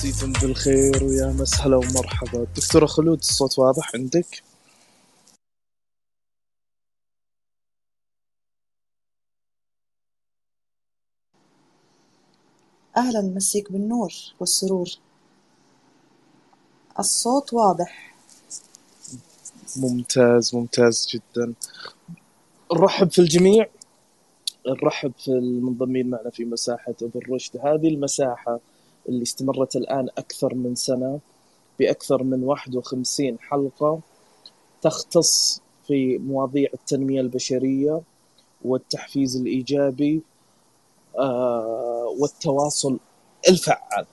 مسيكم بالخير ويا مسهلا ومرحبا. دكتورة خلود الصوت واضح عندك؟ أهلا مسيك بالنور والسرور. الصوت واضح. ممتاز ممتاز جدا. نرحب في الجميع. نرحب في المنضمين معنا في مساحة ابن رشد. هذه المساحة اللي استمرت الآن أكثر من سنة بأكثر من 51 حلقة تختص في مواضيع التنمية البشرية والتحفيز الإيجابي آه، والتواصل الفعال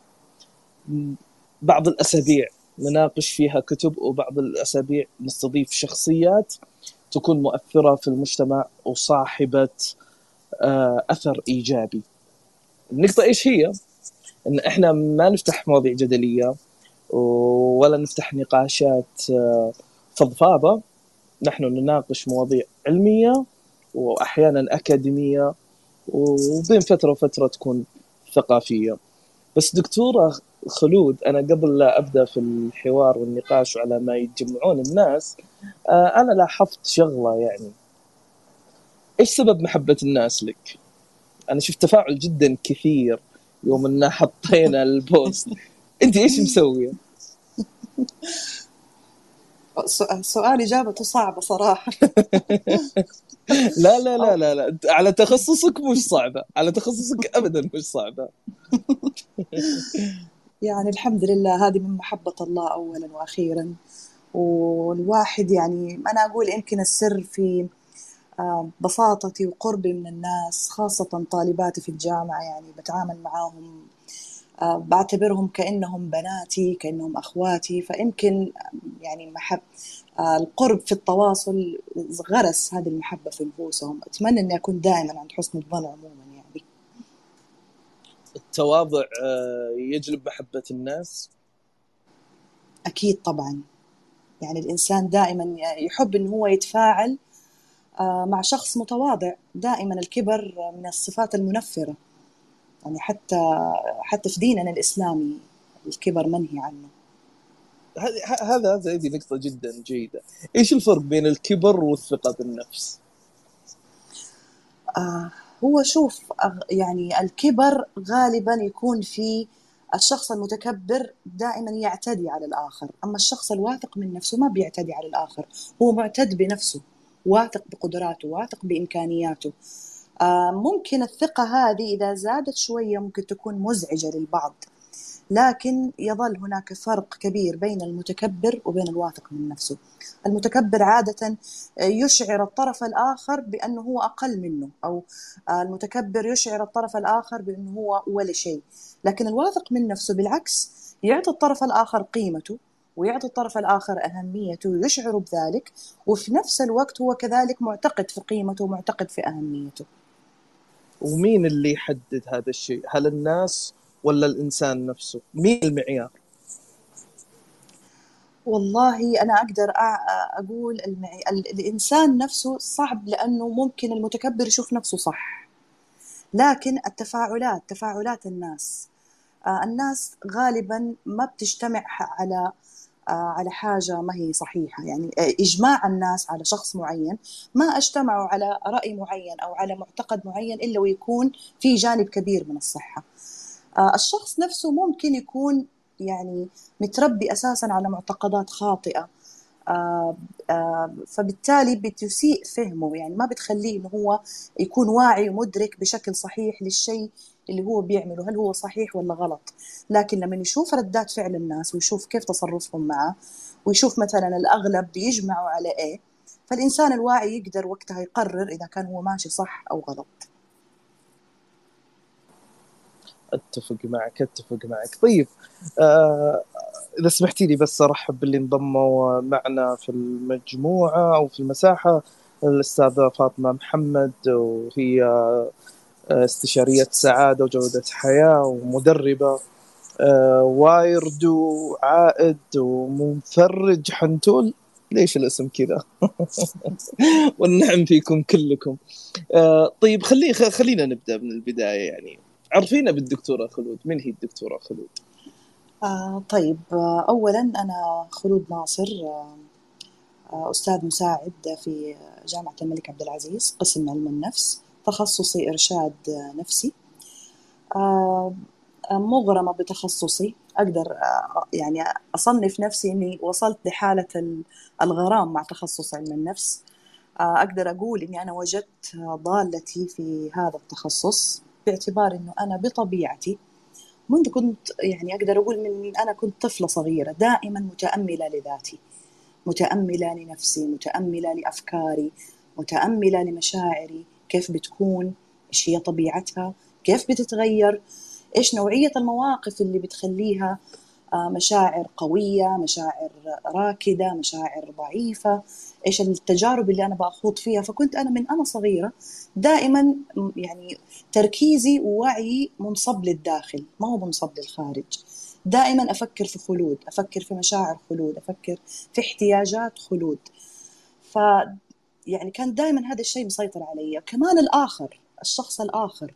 بعض الأسابيع نناقش فيها كتب وبعض الأسابيع نستضيف شخصيات تكون مؤثرة في المجتمع وصاحبة آه، أثر إيجابي النقطة إيش هي؟ إن إحنا ما نفتح مواضيع جدلية ولا نفتح نقاشات آه، فضفاضة. نحن نناقش مواضيع علمية وأحيانا أكاديمية وبين فترة وفترة تكون ثقافية. بس دكتورة خلود أنا قبل لا أبدأ في الحوار والنقاش على ما يتجمعون الناس آه، أنا لاحظت شغلة يعني. إيش سبب محبة الناس لك؟ أنا شفت تفاعل جدا كثير يوم إن حطينا البوست. أنت إيش مسوية؟ سؤال إجابته صعبة صراحة. لا لا لا لا لا. على تخصصك مش صعبة. على تخصصك أبدا مش صعبة. يعني الحمد لله هذه من محبة الله أولا وأخيرا. والواحد يعني أنا أقول يمكن السر في بساطتي وقربي من الناس خاصة طالباتي في الجامعة يعني بتعامل معاهم آه، بعتبرهم كأنهم بناتي كأنهم أخواتي. فيمكن يعني محب آه، القرب في التواصل غرس هذه المحبة في نفوسهم. أتمنى أني أكون دائما عند حسن الظن عموما يعني. التواضع آه، يجلب محبة الناس؟ أكيد طبعا. يعني الإنسان دائما يحب أنه هو يتفاعل مع شخص متواضع دائما الكبر من الصفات المنفرة. يعني حتى حتى في ديننا الإسلامي الكبر منهي عنه. هذا هذا هذه نقطة جدا جيدة، إيش الفرق بين الكبر والثقة بالنفس؟ آه هو شوف يعني الكبر غالبا يكون في الشخص المتكبر دائما يعتدي على الآخر أما الشخص الواثق من نفسه ما بيعتدي على الآخر هو معتد بنفسه. واثق بقدراته واثق بإمكانياته. آه، ممكن الثقة هذه إذا زادت شوية ممكن تكون مزعجة للبعض لكن يظل هناك فرق كبير بين المتكبر وبين الواثق من نفسه. المتكبر عادة يشعر الطرف الآخر بأنه هو أقل منه أو المتكبر يشعر الطرف الآخر بأنه هو ولا شيء. لكن الواثق من نفسه بالعكس يعطي الطرف الآخر قيمته ويعطي الطرف الآخر أهميته ويشعر بذلك وفي نفس الوقت هو كذلك معتقد في قيمته ومعتقد في أهميته. ومين اللي يحدد هذا الشيء؟ هل الناس ولا الإنسان نفسه؟ مين المعيار؟ والله أنا أقدر أقول المعي... الإنسان نفسه صعب لأنه ممكن المتكبر يشوف نفسه صح. لكن التفاعلات تفاعلات الناس. الناس غالبا ما بتجتمع على على حاجة ما هي صحيحة. يعني آه، إجماع الناس على شخص معين ما أجتمعوا على رأي معين أو على معتقد معين إلا ويكون في جانب كبير من الصحة. آه، الشخص نفسه ممكن يكون يعني متربي أساسا على معتقدات خاطئة. آه، آه، فبالتالي بتسيء فهمه. يعني ما بتخليه إنه هو يكون واعي ومدرك بشكل صحيح للشيء اللي هو بيعمله هل هو صحيح ولا غلط؟ لكن لما يشوف ردات فعل الناس ويشوف كيف تصرفهم معه ويشوف مثلا الأغلب بيجمعوا على إيه فالإنسان الواعي يقدر وقتها يقرر إذا كان هو ماشي صح أو غلط. أتفق معك أتفق معك. طيب آه إذا سمحتي لي بس أرحب باللي انضموا معنا في المجموعة أو في المساحة الأستاذة فاطمة محمد وهي استشارية سعادة وجودة حياة ومدربة آه، وايرد وعائد ومفرج حنتول. ليش الاسم كذا؟ والنعم فيكم كلكم. آه، طيب خلي خلينا نبدأ من البداية يعني. عرفينا بالدكتورة خلود. من هي الدكتورة خلود؟ آه طيب آه اولا أنا خلود ناصر آه أستاذ مساعد في جامعة الملك عبد العزيز قسم علم النفس. تخصصي إرشاد نفسي. آه، مغرمة بتخصصي. أقدر آه، يعني أصنف نفسي إني وصلت لحالة الغرام مع تخصص علم النفس. آه، أقدر أقول إني أنا وجدت ضالتي في هذا التخصص باعتبار إنه أنا بطبيعتي منذ كنت يعني أقدر أقول من أنا كنت طفلة صغيرة دائما متأملة لذاتي متأملة لنفسي متأملة لأفكاري متأملة لمشاعري. كيف بتكون إيش هي طبيعتها كيف بتتغير إيش نوعية المواقف اللي بتخليها آه، مشاعر قوية مشاعر راكدة مشاعر ضعيفة إيش التجارب اللي أنا بأخوض فيها. فكنت أنا من أنا صغيرة دائما يعني تركيزي ووعي منصب للداخل ما هو منصب للخارج. دائما أفكر في خلود أفكر في مشاعر خلود أفكر في احتياجات خلود. ف يعني كان دائما هذا الشيء مسيطر علي. كمان الآخر الشخص الآخر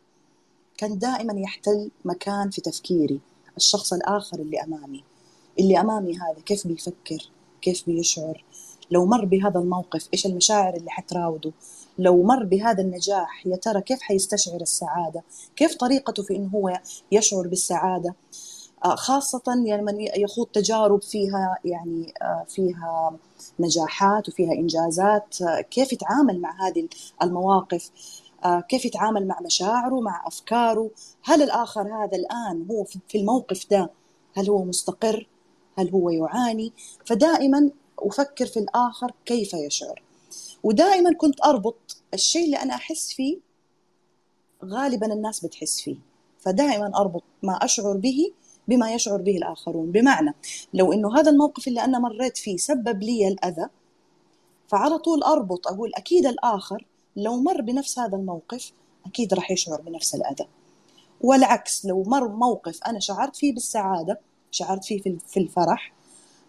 كان دائما يحتل مكان في تفكيري. الشخص الآخر اللي أمامي. اللي أمامي هذا كيف بيفكر كيف بيشعر. لو مر بهذا الموقف إيش المشاعر اللي حتراوده؟ لو مر بهذا النجاح يا ترى كيف حيستشعر السعادة؟ كيف طريقته في إنه هو يشعر بالسعادة؟ آه، خاصة يعني من يخوض تجارب فيها يعني آه، فيها نجاحات وفيها إنجازات آه، كيف يتعامل مع هذه المواقف؟ كيف يتعامل مع مشاعره مع أفكاره؟ هل الآخر هذا الآن هو في الموقف ده هل هو مستقر؟ هل هو يعاني؟ فدائما أفكر في الآخر كيف يشعر. ودائما كنت أربط الشيء اللي أنا أحس فيه غالبا الناس بتحس فيه. فدائما أربط ما أشعر به بما يشعر به الآخرون. بمعنى لو أنه هذا الموقف اللي أنا مريت فيه سبب لي الأذى فعلى طول أربط أقول أكيد الآخر لو مر بنفس هذا الموقف أكيد راح يشعر بنفس الأذى. والعكس لو مر موقف أنا شعرت فيه بالسعادة شعرت فيه في الفرح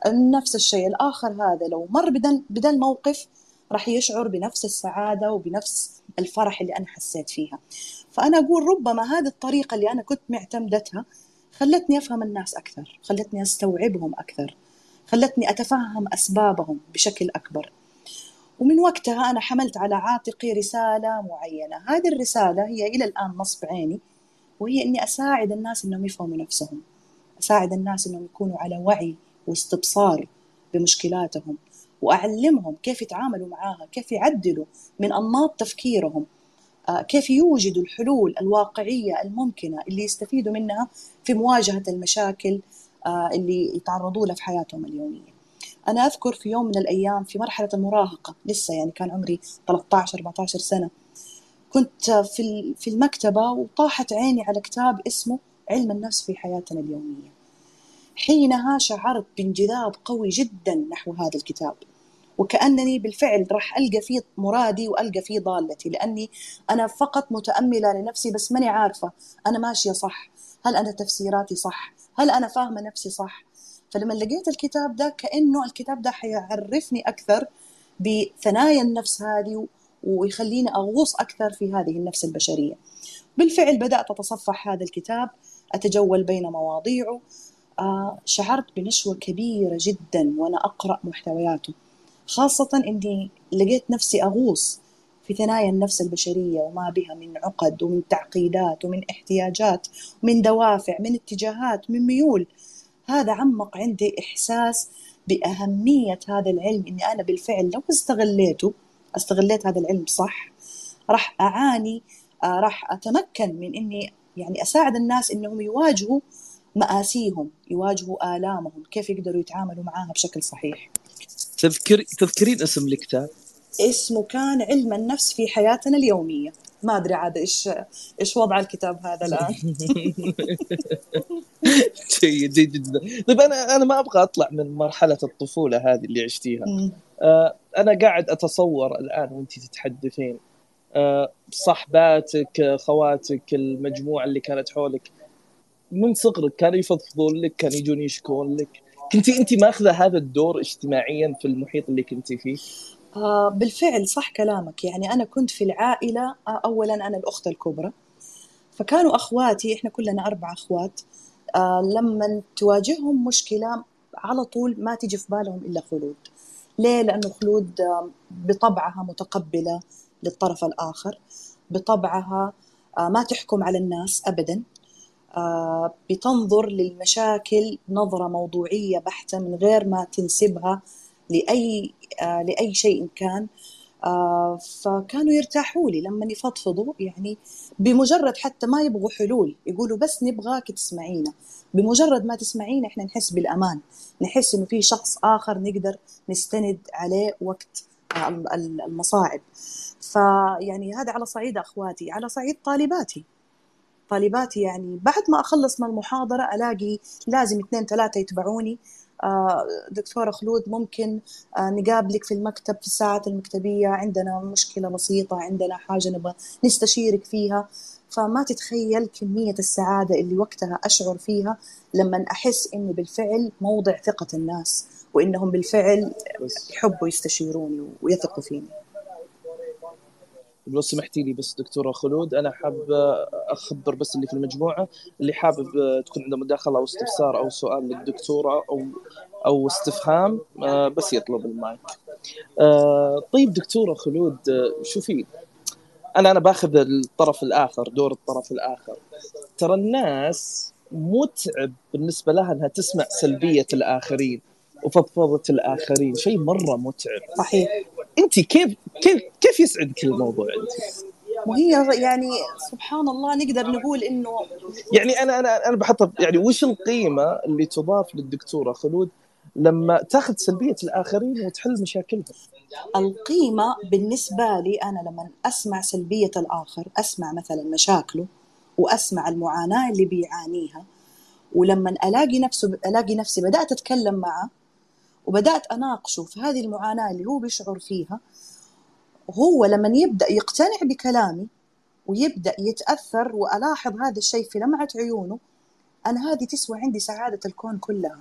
نفس الشيء الآخر هذا لو مر بدا الموقف راح يشعر بنفس السعادة وبنفس الفرح اللي أنا حسيت فيها. فأنا أقول ربما هذه الطريقة اللي أنا كنت معتمدتها خلتني أفهم الناس أكثر خلتني أستوعبهم أكثر خلتني أتفهم أسبابهم بشكل أكبر. ومن وقتها أنا حملت على عاتقي رسالة معينة. هذه الرسالة هي إلى الآن نصب عيني وهي إني أساعد الناس إنهم يفهموا نفسهم. أساعد الناس إنهم يكونوا على وعي واستبصار بمشكلاتهم وأعلمهم كيف يتعاملوا معاها كيف يعدلوا من أنماط تفكيرهم. كيف يوجدوا الحلول الواقعية الممكنة اللي يستفيدوا منها في مواجهة المشاكل آه، اللي يتعرضوا لها في حياتهم اليومية. أنا أذكر في يوم من الأيام في مرحلة المراهقة لسه يعني كان عمري 13 14 سنة كنت في في المكتبة وطاحت عيني على كتاب اسمه علم النفس في حياتنا اليومية. حينها شعرت بانجذاب قوي جدا نحو هذا الكتاب. وكأنني بالفعل راح ألقى فيه مرادي وألقى فيه ضالتي لأني أنا فقط متأملة لنفسي بس ماني عارفة أنا ماشية صح هل أنا تفسيراتي صح هل أنا فاهمة نفسي صح؟ فلما لقيت الكتاب ده كأنه الكتاب ده حيعرفني أكثر بثنايا النفس هذه ويخليني أغوص أكثر في هذه النفس البشرية. بالفعل بدأت أتصفح هذا الكتاب أتجول بين مواضيعه آه شعرت بنشوة كبيرة جدا وأنا أقرأ محتوياته. خاصة إني لقيت نفسي أغوص في ثنايا النفس البشرية وما بها من عقد ومن تعقيدات ومن احتياجات ومن دوافع من اتجاهات من ميول. هذا عمق عندي إحساس بأهمية هذا العلم إني أنا بالفعل لو استغليته استغليت هذا العلم صح راح أعاني آه، راح أتمكن من إني يعني أساعد الناس إنهم يواجهوا مآسيهم يواجهوا آلامهم كيف يقدروا يتعاملوا معاها بشكل صحيح. تذكر تذكرين اسم الكتاب؟ اسمه كان علم النفس في حياتنا اليومية. ما أدري عاد إيش إيش وضع الكتاب هذا الآن. جيد جيد جدا. طيب أنا أنا ما أبغى أطلع من مرحلة الطفولة هذه اللي عشتيها. آه أنا قاعد أتصور الآن وانت تتحدثين آه صحباتك خواتك المجموعة اللي كانت حولك من صغرك كانوا يفضفضون لك كانوا يجون يشكون لك؟ كنتي انت ماخذة هذا الدور اجتماعيا في المحيط اللي كنتي فيه؟ آه بالفعل صح كلامك. يعني أنا كنت في العائلة آه أولا أنا الأخت الكبرى. فكانوا أخواتي إحنا كلنا أربع أخوات. آه لما تواجههم مشكلة على طول ما تيجي في بالهم إلا خلود. ليه؟ لأنه خلود آه بطبعها متقبلة للطرف الآخر بطبعها آه ما تحكم على الناس أبدا. آه بتنظر للمشاكل نظرة موضوعية بحتة من غير ما تنسبها لأي آه، لأي شيء كان. آه، فكانوا يرتاحوا لي لما يفضفضوا يعني بمجرد حتى ما يبغوا حلول يقولوا بس نبغاك تسمعينا. بمجرد ما تسمعينا إحنا نحس بالأمان. نحس إنه في شخص آخر نقدر نستند عليه وقت المصاعب. فيعني هذا على صعيد أخواتي على صعيد طالباتي. طالباتي يعني. بعد ما أخلص من المحاضرة ألاقي لازم اثنين ثلاثة يتبعوني. آه، دكتورة خلود ممكن آه، نقابلك في المكتب في الساعات المكتبية. عندنا مشكلة بسيطة عندنا حاجة نبغى نستشيرك فيها. فما تتخيل كمية السعادة اللي وقتها أشعر فيها لما أحس إني بالفعل موضع ثقة الناس وإنهم بالفعل يحبوا يستشيروني ويثقوا فيني. لو سمحتي لي بس دكتورة خلود. أنا حاب أخبر بس اللي في المجموعة اللي حابب تكون عنده مداخلة أو استفسار أو سؤال للدكتورة أو أو استفهام آه، بس يطلب المايك. آه، طيب دكتورة خلود آه، شوفي أنا أنا باخذ الطرف الآخر دور الطرف الآخر. ترى الناس متعب بالنسبة لها إنها تسمع سلبية الآخرين. وفضفضة الآخرين شيء مرة متعب صحيح انت كيف كيف كيف يسعدك الموضوع انت؟ وهي يعني سبحان الله نقدر نقول إنه يعني أنا أنا أنا بحط يعني وش القيمة اللي تضاف للدكتورة خلود لما تاخذ سلبية الآخرين وتحل مشاكلهم؟ القيمة بالنسبة لي أنا لما أسمع سلبية الآخر أسمع مثلا مشاكله وأسمع المعاناة اللي بيعانيها ولما ألاقي نفسه ألاقي نفسي بدأت أتكلم معه وبدأت أناقشه في هذه المعاناة اللي هو بيشعر فيها هو لما يبدأ يقتنع بكلامي ويبدأ يتأثر وألاحظ هذا الشيء في لمعة عيونه أنا هذه تسوى عندي سعادة الكون كلها.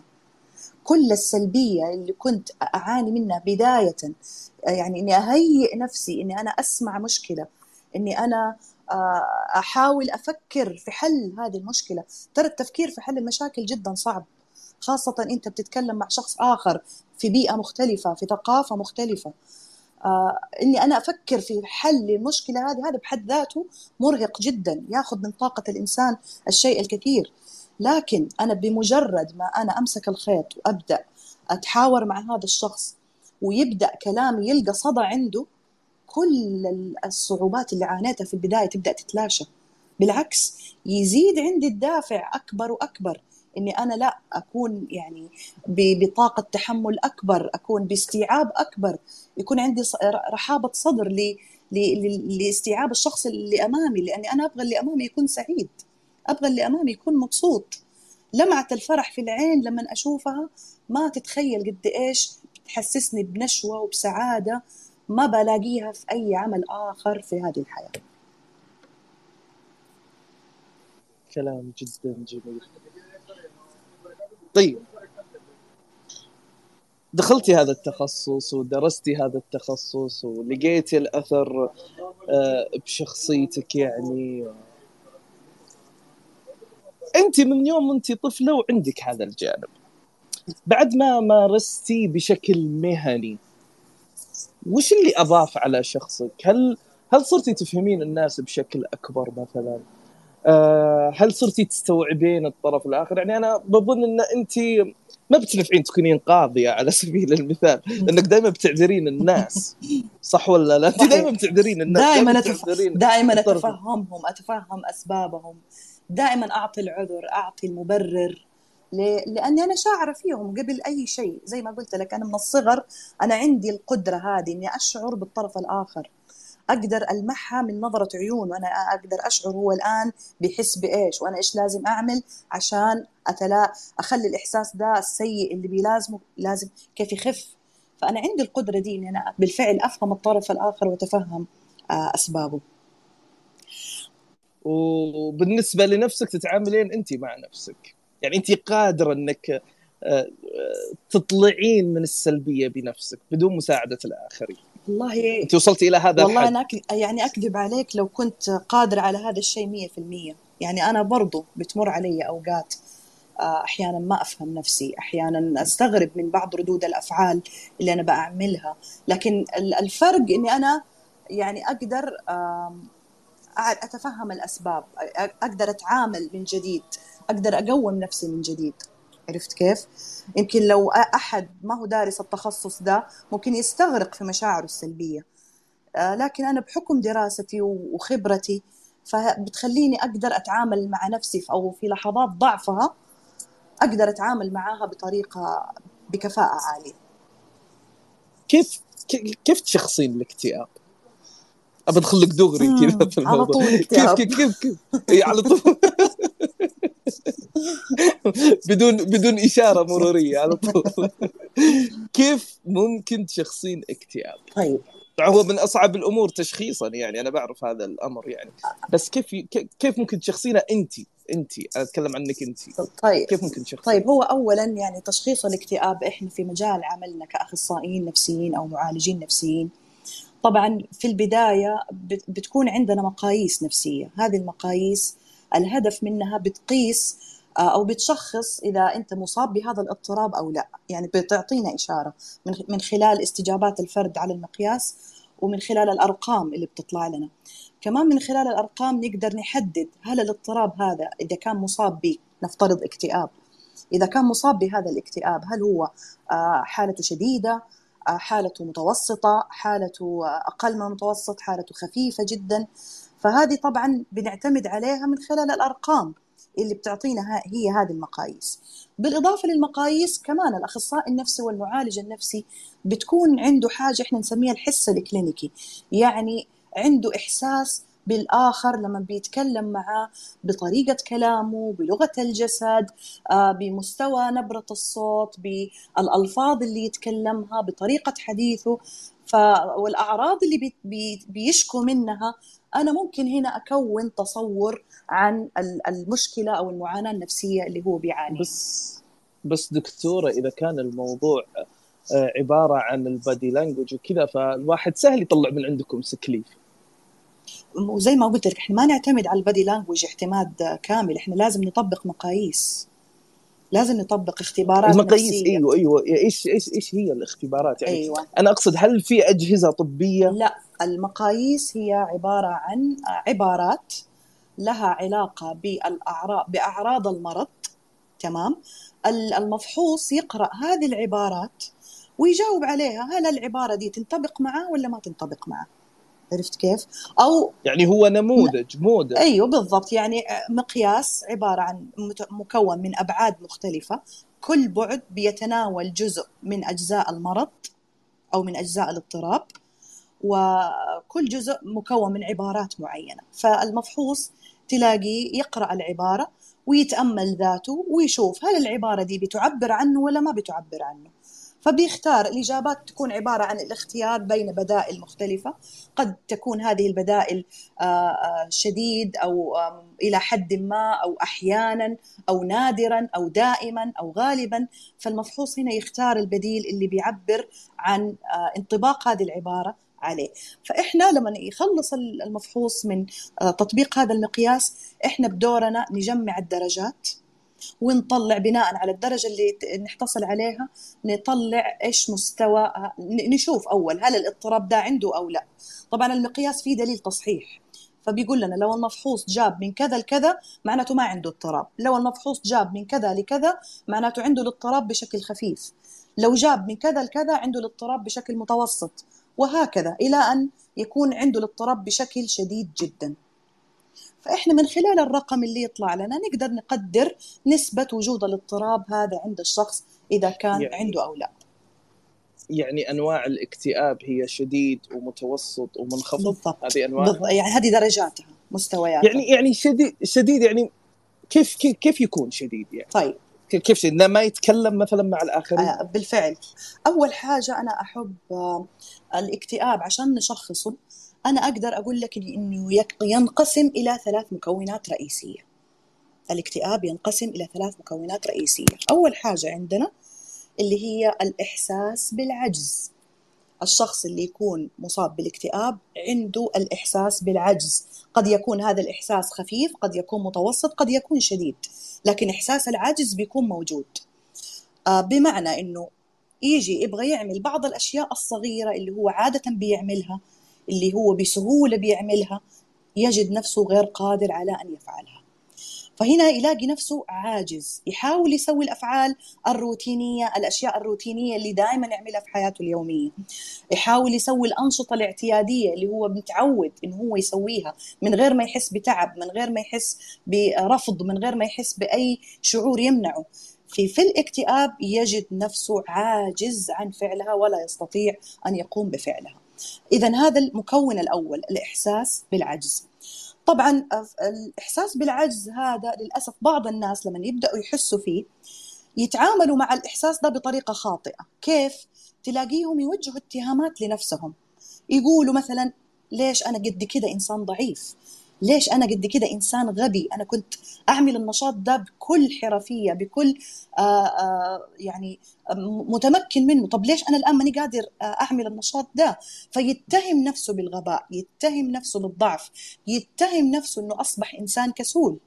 كل السلبية اللي كنت أعاني منها بداية يعني إني أهيئ نفسي إني أنا أسمع مشكلة إني أنا آه، أحاول أفكر في حل هذه المشكلة. ترى التفكير في حل المشاكل جدا صعب. خاصة أنت بتتكلم مع شخص آخر في بيئة مختلفة في ثقافة مختلفة. آه اني أنا أفكر في حل المشكلة هذه هذا بحد ذاته مرهق جدا يأخذ من طاقة الإنسان الشيء الكثير. لكن أنا بمجرد ما أنا أمسك الخيط وأبدأ أتحاور مع هذا الشخص ويبدأ كلامي يلقى صدى عنده كل الصعوبات اللي عانيتها في البداية تبدأ تتلاشى. بالعكس يزيد عندي الدافع أكبر وأكبر. إني أنا لا أكون يعني بطاقة تحمل أكبر أكون باستيعاب أكبر. يكون عندي رحابة صدر لاستيعاب الشخص اللي أمامي لأني أنا أبغى اللي أمامي يكون سعيد. أبغى اللي أمامي يكون مبسوط. لمعه الفرح في العين لما أشوفها. ما تتخيل قد إيش تحسسني بنشوة وبسعادة ما بلاقيها في أي عمل آخر في هذه الحياة. كلام جدا جميل. طيب. دخلتي هذا التخصص ودرستي هذا التخصص ولقيتي الأثر آه، بشخصيتك يعني. أنت من يوم أنت طفلة وعندك هذا الجانب. بعد ما مارستي بشكل مهني وش اللي أضاف على شخصك؟ هل هل صرتي تفهمين الناس بشكل أكبر مثلا؟ آه، هل صرتي تستوعبين الطرف الآخر؟ يعني أنا بظن أن أنت ما بتنفعين تكونين قاضية على سبيل المثال انك دائما بتعذرين الناس صح ولا لا؟ أنت دائما بتعذرين الناس دائما أتف... دائما أتفهمهم أتفهم أسبابهم. دائما أعطي العذر أعطي المبرر لأني أنا شاعرة فيهم قبل أي شيء. زي ما قلت لك أنا من الصغر أنا عندي القدرة هذه إني أشعر بالطرف الآخر. أقدر ألمحها من نظرة عيون وأنا أقدر أشعر هو الآن بيحس بإيش وأنا إيش لازم أعمل عشان أتلا أخلي الإحساس ده السيء اللي بيلازمه لازم كيف يخف. فأنا عندي القدرة دي إني أنا بالفعل أفهم الطرف الآخر وأتفهم آه، أسبابه. وبالنسبة لنفسك تتعاملين أنت مع نفسك. يعني أنت قادرة إنك آه، تطلعين من السلبية بنفسك بدون مساعدة الآخرين. والله أنت وصلتي إلى هذا والله الحد. أنا يعني أكذب عليك لو كنت قادره على هذا الشيء 100% يعني أنا برضو بتمر علي أوقات آه، أحيانا ما أفهم نفسي أحيانا أستغرب من بعض ردود الأفعال اللي أنا بعملها. لكن الفرق إني أنا يعني أقدر أتفهم الأسباب أقدر أتعامل من جديد أقدر أقوم نفسي من جديد. عرفت كيف؟ يمكن لو أحد ما هو دارس التخصص ده ممكن يستغرق في مشاعره السلبية. آه، لكن أنا بحكم دراستي وخبرتي فبتخليني أقدر أتعامل مع نفسي أو في لحظات ضعفها أقدر أتعامل معاها بطريقة بكفاءة عالية. كيف كيف تشخصين الاكتئاب؟ أبى أدخل لك دغري كذا في الموضوع. على طول كيف كيف كيف كيف؟ على طول. بدون بدون إشارة مرورية على طول. كيف ممكن تشخصين اكتئاب؟ طيب. هو من أصعب الأمور تشخيصا يعني أنا بعرف هذا الأمر يعني. بس كيف كيف ممكن تشخصينها انت؟ انت أنا أتكلم عنك انت. طيب. كيف ممكن تشخصين طيب هو اولا يعني تشخيص الاكتئاب إحنا في مجال عملنا كأخصائيين نفسيين أو معالجين نفسيين. طبعا في البداية بتكون عندنا مقاييس نفسية. هذه المقاييس الهدف منها بتقيس آه، أو بتشخص إذا أنت مصاب بهذا الاضطراب أو لا. يعني بتعطينا إشارة من خلال استجابات الفرد على المقياس ومن خلال الأرقام اللي بتطلع لنا. كمان من خلال الأرقام نقدر نحدد هل الاضطراب هذا إذا كان مصاب به نفترض اكتئاب. إذا كان مصاب بهذا الاكتئاب هل هو آه، حالته شديدة آه، حالته متوسطة حالته أقل من المتوسط حالته خفيفة جدا؟ فهذه طبعا بنعتمد عليها من خلال الأرقام اللي بتعطينا هي هذه المقاييس. بالإضافة للمقاييس كمان الأخصائي النفسي والمعالج النفسي بتكون عنده حاجة إحنا نسميها الحس الكلينيكي. يعني عنده إحساس بالآخر لما بيتكلم معاه بطريقة كلامه بلغة الجسد آه، بمستوى نبرة الصوت بالألفاظ اللي يتكلمها بطريقة حديثه. ف... والأعراض اللي بي... بي... بيشكو منها أنا ممكن هنا أكون تصور عن المشكلة أو المعاناة النفسية اللي هو بيعاني. بس بس دكتورة إذا كان الموضوع آه، عبارة عن ال body language وكذا فالواحد سهل يطلع من عندكم sick leave. وزي ما قلت لك إحنا ما نعتمد على ال body language اعتماد كامل إحنا لازم نطبق مقاييس. لازم نطبق اختبارات المقاييس نفسية. أيوه أيوه إيش إيش إيش هي الاختبارات يعني أيوة. أنا أقصد هل في أجهزة طبية لا المقاييس هي عبارة عن عبارات لها علاقة بالاعراض بأعراض المرض تمام المفحوص يقرأ هذه العبارات ويجاوب عليها هل العبارة دي تنطبق معه ولا ما تنطبق معه عرفت كيف؟ أو يعني هو نموذج موديل. أيوه بالضبط. يعني مقياس عبارة عن مكون من أبعاد مختلفة. كل بعد بيتناول جزء من أجزاء المرض أو من أجزاء الاضطراب وكل جزء مكون من عبارات معينة. فالمفحوص تلاقيه يقرأ العبارة ويتأمل ذاته ويشوف هل العبارة دي بتعبر عنه ولا ما بتعبر عنه. فبيختار الإجابات تكون عبارة عن الاختيار بين بدائل مختلفة. قد تكون هذه البدائل آه، آه، شديد أو إلى حد ما أو أحيانا أو نادرا أو دائما أو غالبا. فالمفحوص هنا يختار البديل اللي بيعبر عن آه، انطباق هذه العبارة عليه. فإحنا لما يخلص المفحوص من تطبيق هذا المقياس إحنا بدورنا نجمع الدرجات. ونطلع بناء على الدرجة اللي نحتصل عليها نطلع إيش مستوى نشوف أول هل الاضطراب ده عنده أو لا. طبعا المقياس فيه دليل تصحيح. فبيقول لنا لو المفحوص جاب من كذا لكذا معناته ما عنده اضطراب. لو المفحوص جاب من كذا لكذا معناته عنده الاضطراب بشكل خفيف. لو جاب من كذا لكذا عنده الاضطراب بشكل متوسط. وهكذا إلى أن يكون عنده الاضطراب بشكل شديد جدا. فإحنا من خلال الرقم اللي يطلع لنا نقدر نقدر نسبة وجود الاضطراب هذا عند الشخص إذا كان يعني عنده أو لا. يعني أنواع الاكتئاب هي شديد ومتوسط ومنخفض. بالضبط. هذه أنواع بالضبط. يعني هذه درجاتها مستوياتها. يعني يعني شديد شديد يعني كيف كيف, كيف يكون شديد يعني؟ طيب. كيف شديد؟ ما يتكلم مثلا مع الآخرين؟ آه بالفعل. أول حاجة أنا أحب آه الاكتئاب عشان نشخصه. أنا أقدر أقول لك إنه ينقسم إلى ثلاث مكونات رئيسية. الاكتئاب ينقسم إلى ثلاث مكونات رئيسية. أول حاجة عندنا اللي هي الإحساس بالعجز. الشخص اللي يكون مصاب بالاكتئاب عنده الإحساس بالعجز. قد يكون هذا الإحساس خفيف قد يكون متوسط قد يكون شديد. لكن إحساس العجز بيكون موجود. آه، بمعنى أنه يجي يبغى يعمل بعض الأشياء الصغيرة اللي هو عادة بيعملها. اللي هو بسهولة بيعملها يجد نفسه غير قادر على أن يفعلها. فهنا يلاقي نفسه عاجز يحاول يسوي الأفعال الروتينية الأشياء الروتينية اللي دائما يعملها في حياته اليومية. يحاول يسوي الأنشطة الاعتيادية اللي هو متعود انه هو يسويها من غير ما يحس بتعب من غير ما يحس برفض من غير ما يحس بأي شعور يمنعه. في في الاكتئاب يجد نفسه عاجز عن فعلها ولا يستطيع أن يقوم بفعلها. اذا هذا المكون الأول الإحساس بالعجز. طبعا الإحساس بالعجز هذا للأسف بعض الناس لما يبدأوا يحسوا فيه يتعاملوا مع الإحساس ده بطريقة خاطئة. كيف؟ تلاقيهم يوجهوا اتهامات لنفسهم. يقولوا مثلا ليش أنا قد كده إنسان ضعيف؟ ليش أنا قد كده إنسان غبي؟ أنا كنت أعمل النشاط ده بكل حرفية بكل آآ آه، آآ آه، يعني متمكن منه. طب ليش أنا الآن ماني قادر آه، أعمل النشاط ده؟ فيتهم نفسه بالغباء يتهم نفسه بالضعف يتهم نفسه إنه أصبح إنسان كسول.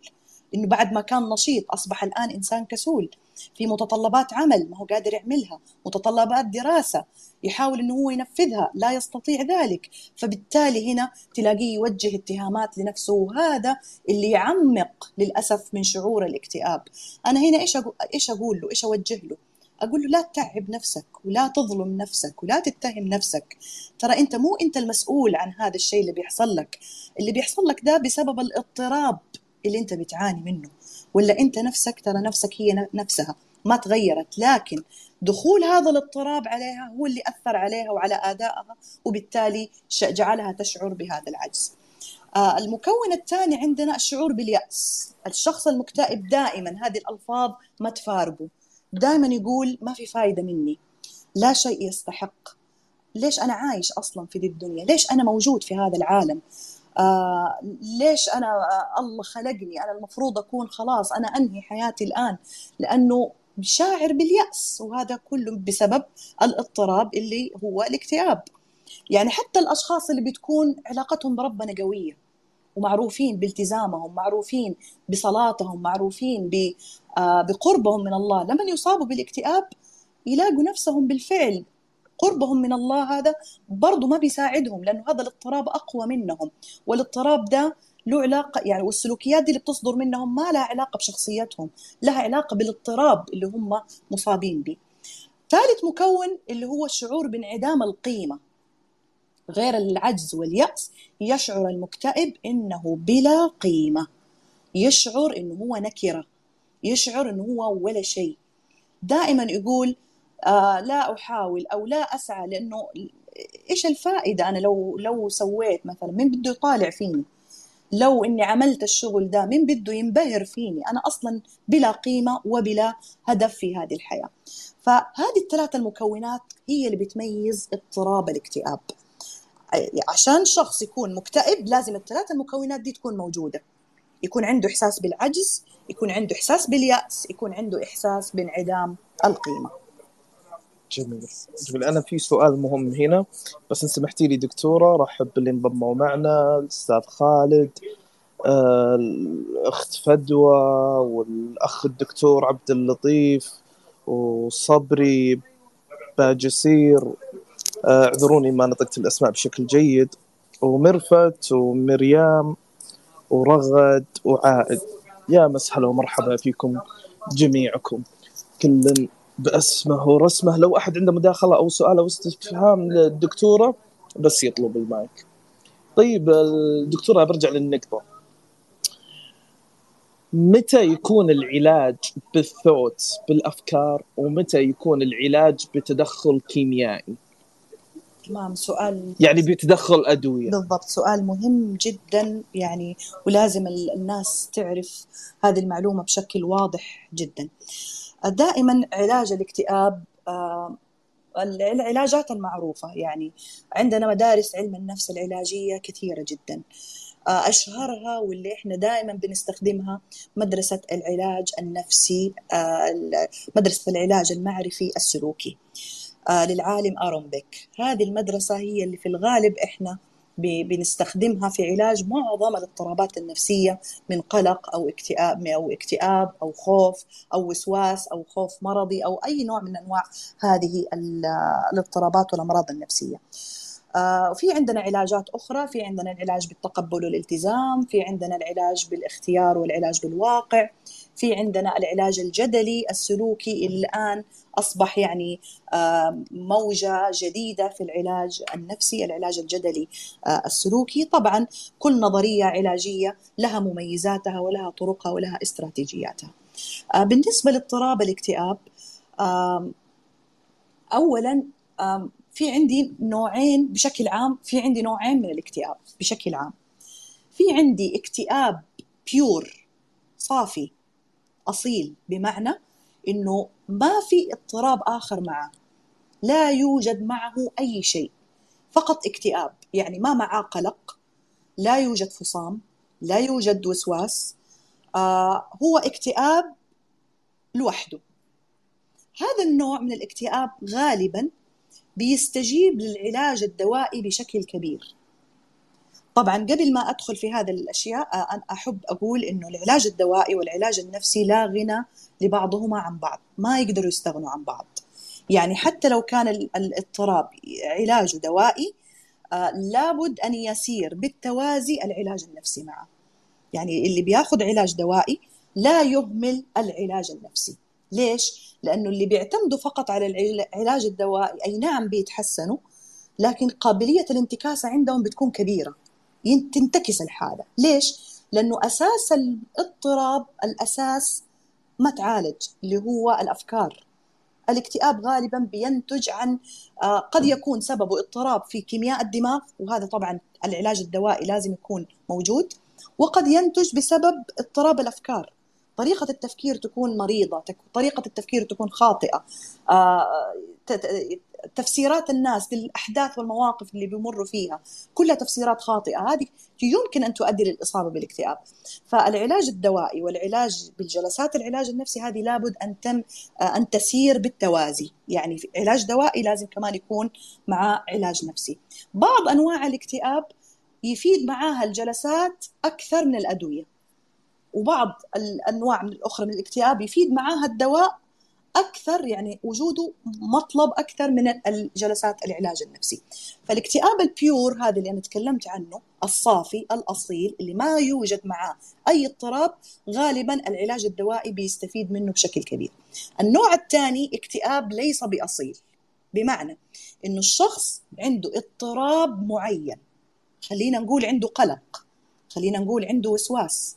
إنه بعد ما كان نشيط أصبح الآن إنسان كسول في متطلبات عمل ما هو قادر يعملها متطلبات دراسة يحاول أنه هو ينفذها لا يستطيع ذلك. فبالتالي هنا تلاقيه يوجه اتهامات لنفسه وهذا اللي يعمق للأسف من شعور الاكتئاب. أنا هنا إيش أقول, إيش أقول له؟ إيش أوجه له؟ أقول له لا تتعب نفسك ولا تظلم نفسك ولا تتهم نفسك. ترى أنت مو أنت المسؤول عن هذا الشيء اللي بيحصل لك. اللي بيحصل لك ده بسبب الاضطراب. اللي انت بتعاني منه ولا انت نفسك ترى نفسك هي نفسها ما تغيرت لكن دخول هذا الاضطراب عليها هو اللي أثر عليها وعلى آدائها وبالتالي جعلها تشعر بهذا العجز. آه المكون الثاني عندنا الشعور باليأس، الشخص المكتئب دائما هذه الألفاظ ما تفارقه، دائما يقول ما في فايدة مني، لا شيء يستحق، ليش أنا عايش أصلا في ذي الدنيا؟ ليش أنا موجود في هذا العالم؟ آه ليش أنا آه الله خلقني؟ أنا المفروض أكون خلاص أنا أنهي حياتي الآن. لأنه شاعر باليأس وهذا كله بسبب الاضطراب اللي هو الاكتئاب. يعني حتى الأشخاص اللي بتكون علاقتهم بربنا قوية ومعروفين بالتزامهم معروفين بصلاتهم معروفين آه، بقربهم من الله لما يصابوا بالاكتئاب يلاقوا نفسهم بالفعل قربهم من الله هذا برضو ما بيساعدهم لأنه هذا الاضطراب أقوى منهم. والاضطراب ده له علاقة يعني والسلوكيات دي اللي بتصدر منهم ما لها علاقة بشخصيتهم لها علاقة بالاضطراب اللي هم مصابين به ثالث مكون اللي هو الشعور بانعدام القيمة غير العجز واليأس يشعر المكتئب إنه بلا قيمة. يشعر إنه هو نكرة يشعر إنه هو ولا شيء. دائما يقول لا أحاول أو لا أسعى لأنه إيش الفائدة؟ أنا لو لو سويت مثلا مين بده يطالع فيني؟ لو إني عملت الشغل ده مين بده ينبهر فيني؟ أنا أصلا بلا قيمة وبلا هدف في هذه الحياة. فهذه الثلاث المكونات هي اللي بتميز اضطراب الاكتئاب. عشان شخص يكون مكتئب لازم الثلاث المكونات دي تكون موجودة. يكون عنده إحساس بالعجز يكون عنده إحساس باليأس يكون عنده إحساس بانعدام القيمة. جميل. جميل. أنا في سؤال مهم هنا. بس إن سمحتي لي دكتورة رحب باللي انضموا معنا. الأستاذ خالد آه، الأخت فدوى والأخ الدكتور عبد اللطيف وصبري باجسير. آه، اعذروني ما نطقت الأسماء بشكل جيد. ومرفت ومريام ورغد وعائد. يا مسهلا ومرحبا فيكم جميعكم. كل بأسمه ورسمه. لو أحد عنده مداخلة أو سؤال أو استفهام للدكتورة بس يطلب المايك. طيب الدكتورة برجع للنقطة. متى يكون العلاج بالثوت بالأفكار ومتى يكون العلاج بتدخل كيميائي؟ تمام سؤال يعني بتدخل أدوية. بالضبط سؤال مهم جدا. يعني ولازم الناس تعرف هذه المعلومة بشكل واضح جدا. دائما علاج الاكتئاب آه، العلاجات المعروفة. يعني عندنا مدارس علم النفس العلاجية كثيرة جدا. آه، أشهرها واللي إحنا دائما بنستخدمها مدرسة العلاج النفسي آه، مدرسة العلاج المعرفي السلوكي للعالم أرون بيك هذه المدرسة هي اللي في الغالب إحنا بنستخدمها في علاج معظم الاضطرابات النفسية من قلق أو اكتئاب أو اكتئاب أو خوف أو وسواس أو خوف مرضي أو أي نوع من أنواع هذه الاضطرابات والأمراض النفسية. آه، في عندنا علاجات أخرى في عندنا العلاج بالتقبل والالتزام في عندنا العلاج بالإختيار والعلاج بالواقع في عندنا العلاج الجدلي السلوكي اللي الآن أصبح يعني آه، موجة جديدة في العلاج النفسي العلاج الجدلي آه، السلوكي. طبعا كل نظرية علاجية لها مميزاتها ولها طرقها ولها استراتيجياتها. بالنسبة لاضطراب الاكتئاب أولا في عندي نوعين بشكل عام في عندي نوعين من الاكتئاب بشكل عام. في عندي اكتئاب بيور صافي. أصيل بمعنى إنه ما في اضطراب آخر معه. لا يوجد معه أي شيء. فقط اكتئاب. يعني ما معه قلق لا يوجد فصام لا يوجد وسواس. آه هو اكتئاب لوحده. هذا النوع من الاكتئاب غالبا بيستجيب للعلاج الدوائي بشكل كبير. طبعا قبل ما أدخل في هذه الأشياء أنا أحب أقول إنه العلاج الدوائي والعلاج النفسي لا غنى لبعضهما عن بعض ما يقدروا يستغنوا عن بعض. يعني حتى لو كان الاضطراب علاجه دوائي لابد أن يسير بالتوازي العلاج النفسي معه. يعني اللي بياخذ علاج دوائي لا يهمل العلاج النفسي. ليش؟ لأنه اللي بيعتمدوا فقط على العلاج الدوائي أي نعم بيتحسنوا لكن قابلية الانتكاسة عندهم بتكون كبيرة. تنتكس الحالة. ليش؟ لأنه أساس الاضطراب الأساس ما تعالج اللي هو الأفكار. الاكتئاب غالبا بينتج عن آه، قد يكون سببه اضطراب في كيمياء الدماغ وهذا طبعا العلاج الدوائي لازم يكون موجود. وقد ينتج بسبب اضطراب الأفكار. طريقة التفكير تكون مريضة طريقة التفكير تكون خاطئة. آه، تفسيرات الناس للأحداث والمواقف اللي بيمروا فيها كلها تفسيرات خاطئة. هذه يمكن أن تؤدي للإصابة بالاكتئاب. فالعلاج الدوائي والعلاج بالجلسات العلاج النفسي هذه لابد أن تم أن تسير بالتوازي. يعني علاج دوائي لازم كمان يكون مع علاج نفسي. بعض أنواع الاكتئاب يفيد معاها الجلسات أكثر من الأدوية. وبعض الانواع من الأخرى من الاكتئاب يفيد معاها الدواء أكثر يعني وجوده مطلب أكثر من الجلسات العلاج النفسي. فالاكتئاب البيور هذا اللي أنا تكلمت عنه الصافي الأصيل اللي ما يوجد معاه أي اضطراب غالبا العلاج الدوائي بيستفيد منه بشكل كبير. النوع الثاني اكتئاب ليس بأصيل. بمعنى إنه الشخص عنده اضطراب معين. خلينا نقول عنده قلق. خلينا نقول عنده وسواس.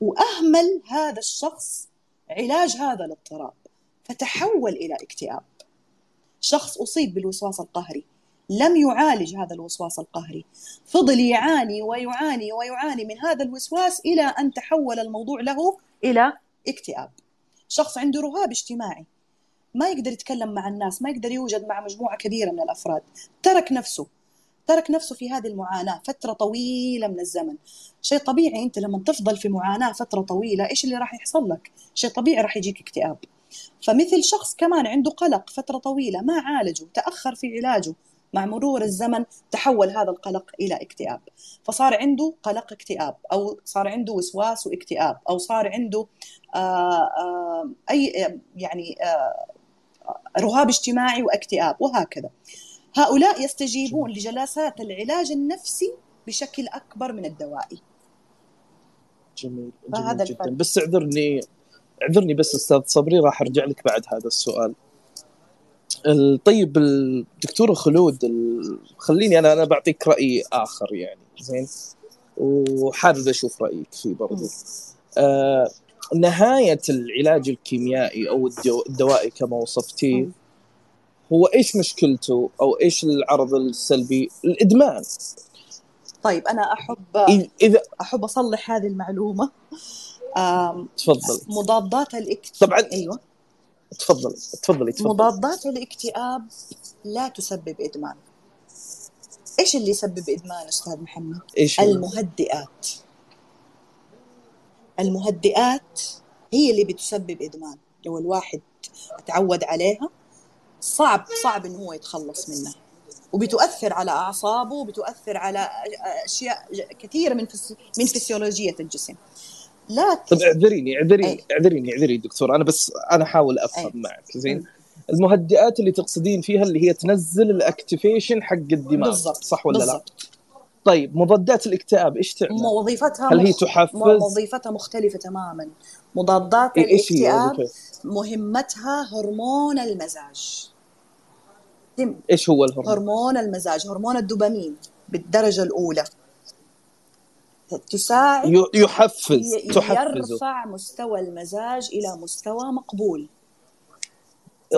وأهمل هذا الشخص علاج هذا الاضطراب. فتحول إلى اكتئاب. شخص أصيب بالوسواس القهري لم يعالج هذا الوسواس القهري. فضل يعاني ويعاني ويعاني من هذا الوسواس إلى أن تحول الموضوع له إلى اكتئاب. شخص عنده رهاب اجتماعي ما يقدر يتكلم مع الناس ما يقدر يوجد مع مجموعة كبيرة من الأفراد. ترك نفسه ترك نفسه في هذه المعاناة فترة طويلة من الزمن. شيء طبيعي أنت لما تفضل في معاناة فترة طويلة إيش اللي راح يحصل لك؟ شيء طبيعي راح يجيك اكتئاب. فمثل شخص كمان عنده قلق فترة طويلة ما عالجه تأخر في علاجه مع مرور الزمن تحول هذا القلق إلى اكتئاب. فصار عنده قلق اكتئاب أو صار عنده وسواس واكتئاب أو صار عنده آآ آه، آآ آه، أي يعني آه، رهاب اجتماعي واكتئاب وهكذا. هؤلاء يستجيبون لجلسات العلاج النفسي بشكل أكبر من الدوائي. جميل جميل جدا. الفرق. بس اعذرني اعذرني بس أستاذ صبري راح أرجع لك بعد هذا السؤال. ال- طيب الدكتوره خلود ال- خليني أنا أنا بعطيك رأي آخر يعني زين؟ وحابب أشوف رأيك فيه برضو. آه نهاية العلاج الكيميائي أو الدو- الدوائي كما وصفتيه. هو إيش مشكلته أو إيش العرض السلبي؟ الإدمان. طيب أنا احب اذا أحب أصلح هذه المعلومة. آم، تفضل. مضادات الاكتئاب طبعا. أيوه. تفضلي تفضلي تفضلي مضادات الاكتئاب لا تسبب إدمان. إيش اللي يسبب إدمان أستاذ محمد؟ إيش هو؟ المهدئات. المهدئات هي اللي بتسبب إدمان. لو الواحد تعود عليها صعب صعب إنه هو يتخلص منها. وبتؤثر على أعصابه وبتؤثر على أشياء كثيرة من من فسيولوجية الجسم. لكن طب اعذريني اعذريني. اعذريني اعذريني دكتور أنا بس أنا أحاول أفهم أي. معك زين. المهدئات اللي تقصدين فيها اللي هي تنزل الأكتيفيشن حق الدماغ بالضبط صح ولا لا؟ بالضبط طيب مضادات الاكتئاب إيش تعمل؟ وظيفتها هل هي تحفز؟ وظيفتها مختلفة تماما مضادات إيه- الاكتئاب وظيفتها؟ مهمتها هرمون المزاج إيش هو الهرمون؟ هرمون المزاج هرمون الدوبامين بالدرجة الأولى تساعد يحفز تحفزه. يرفع مستوى المزاج إلى مستوى مقبول.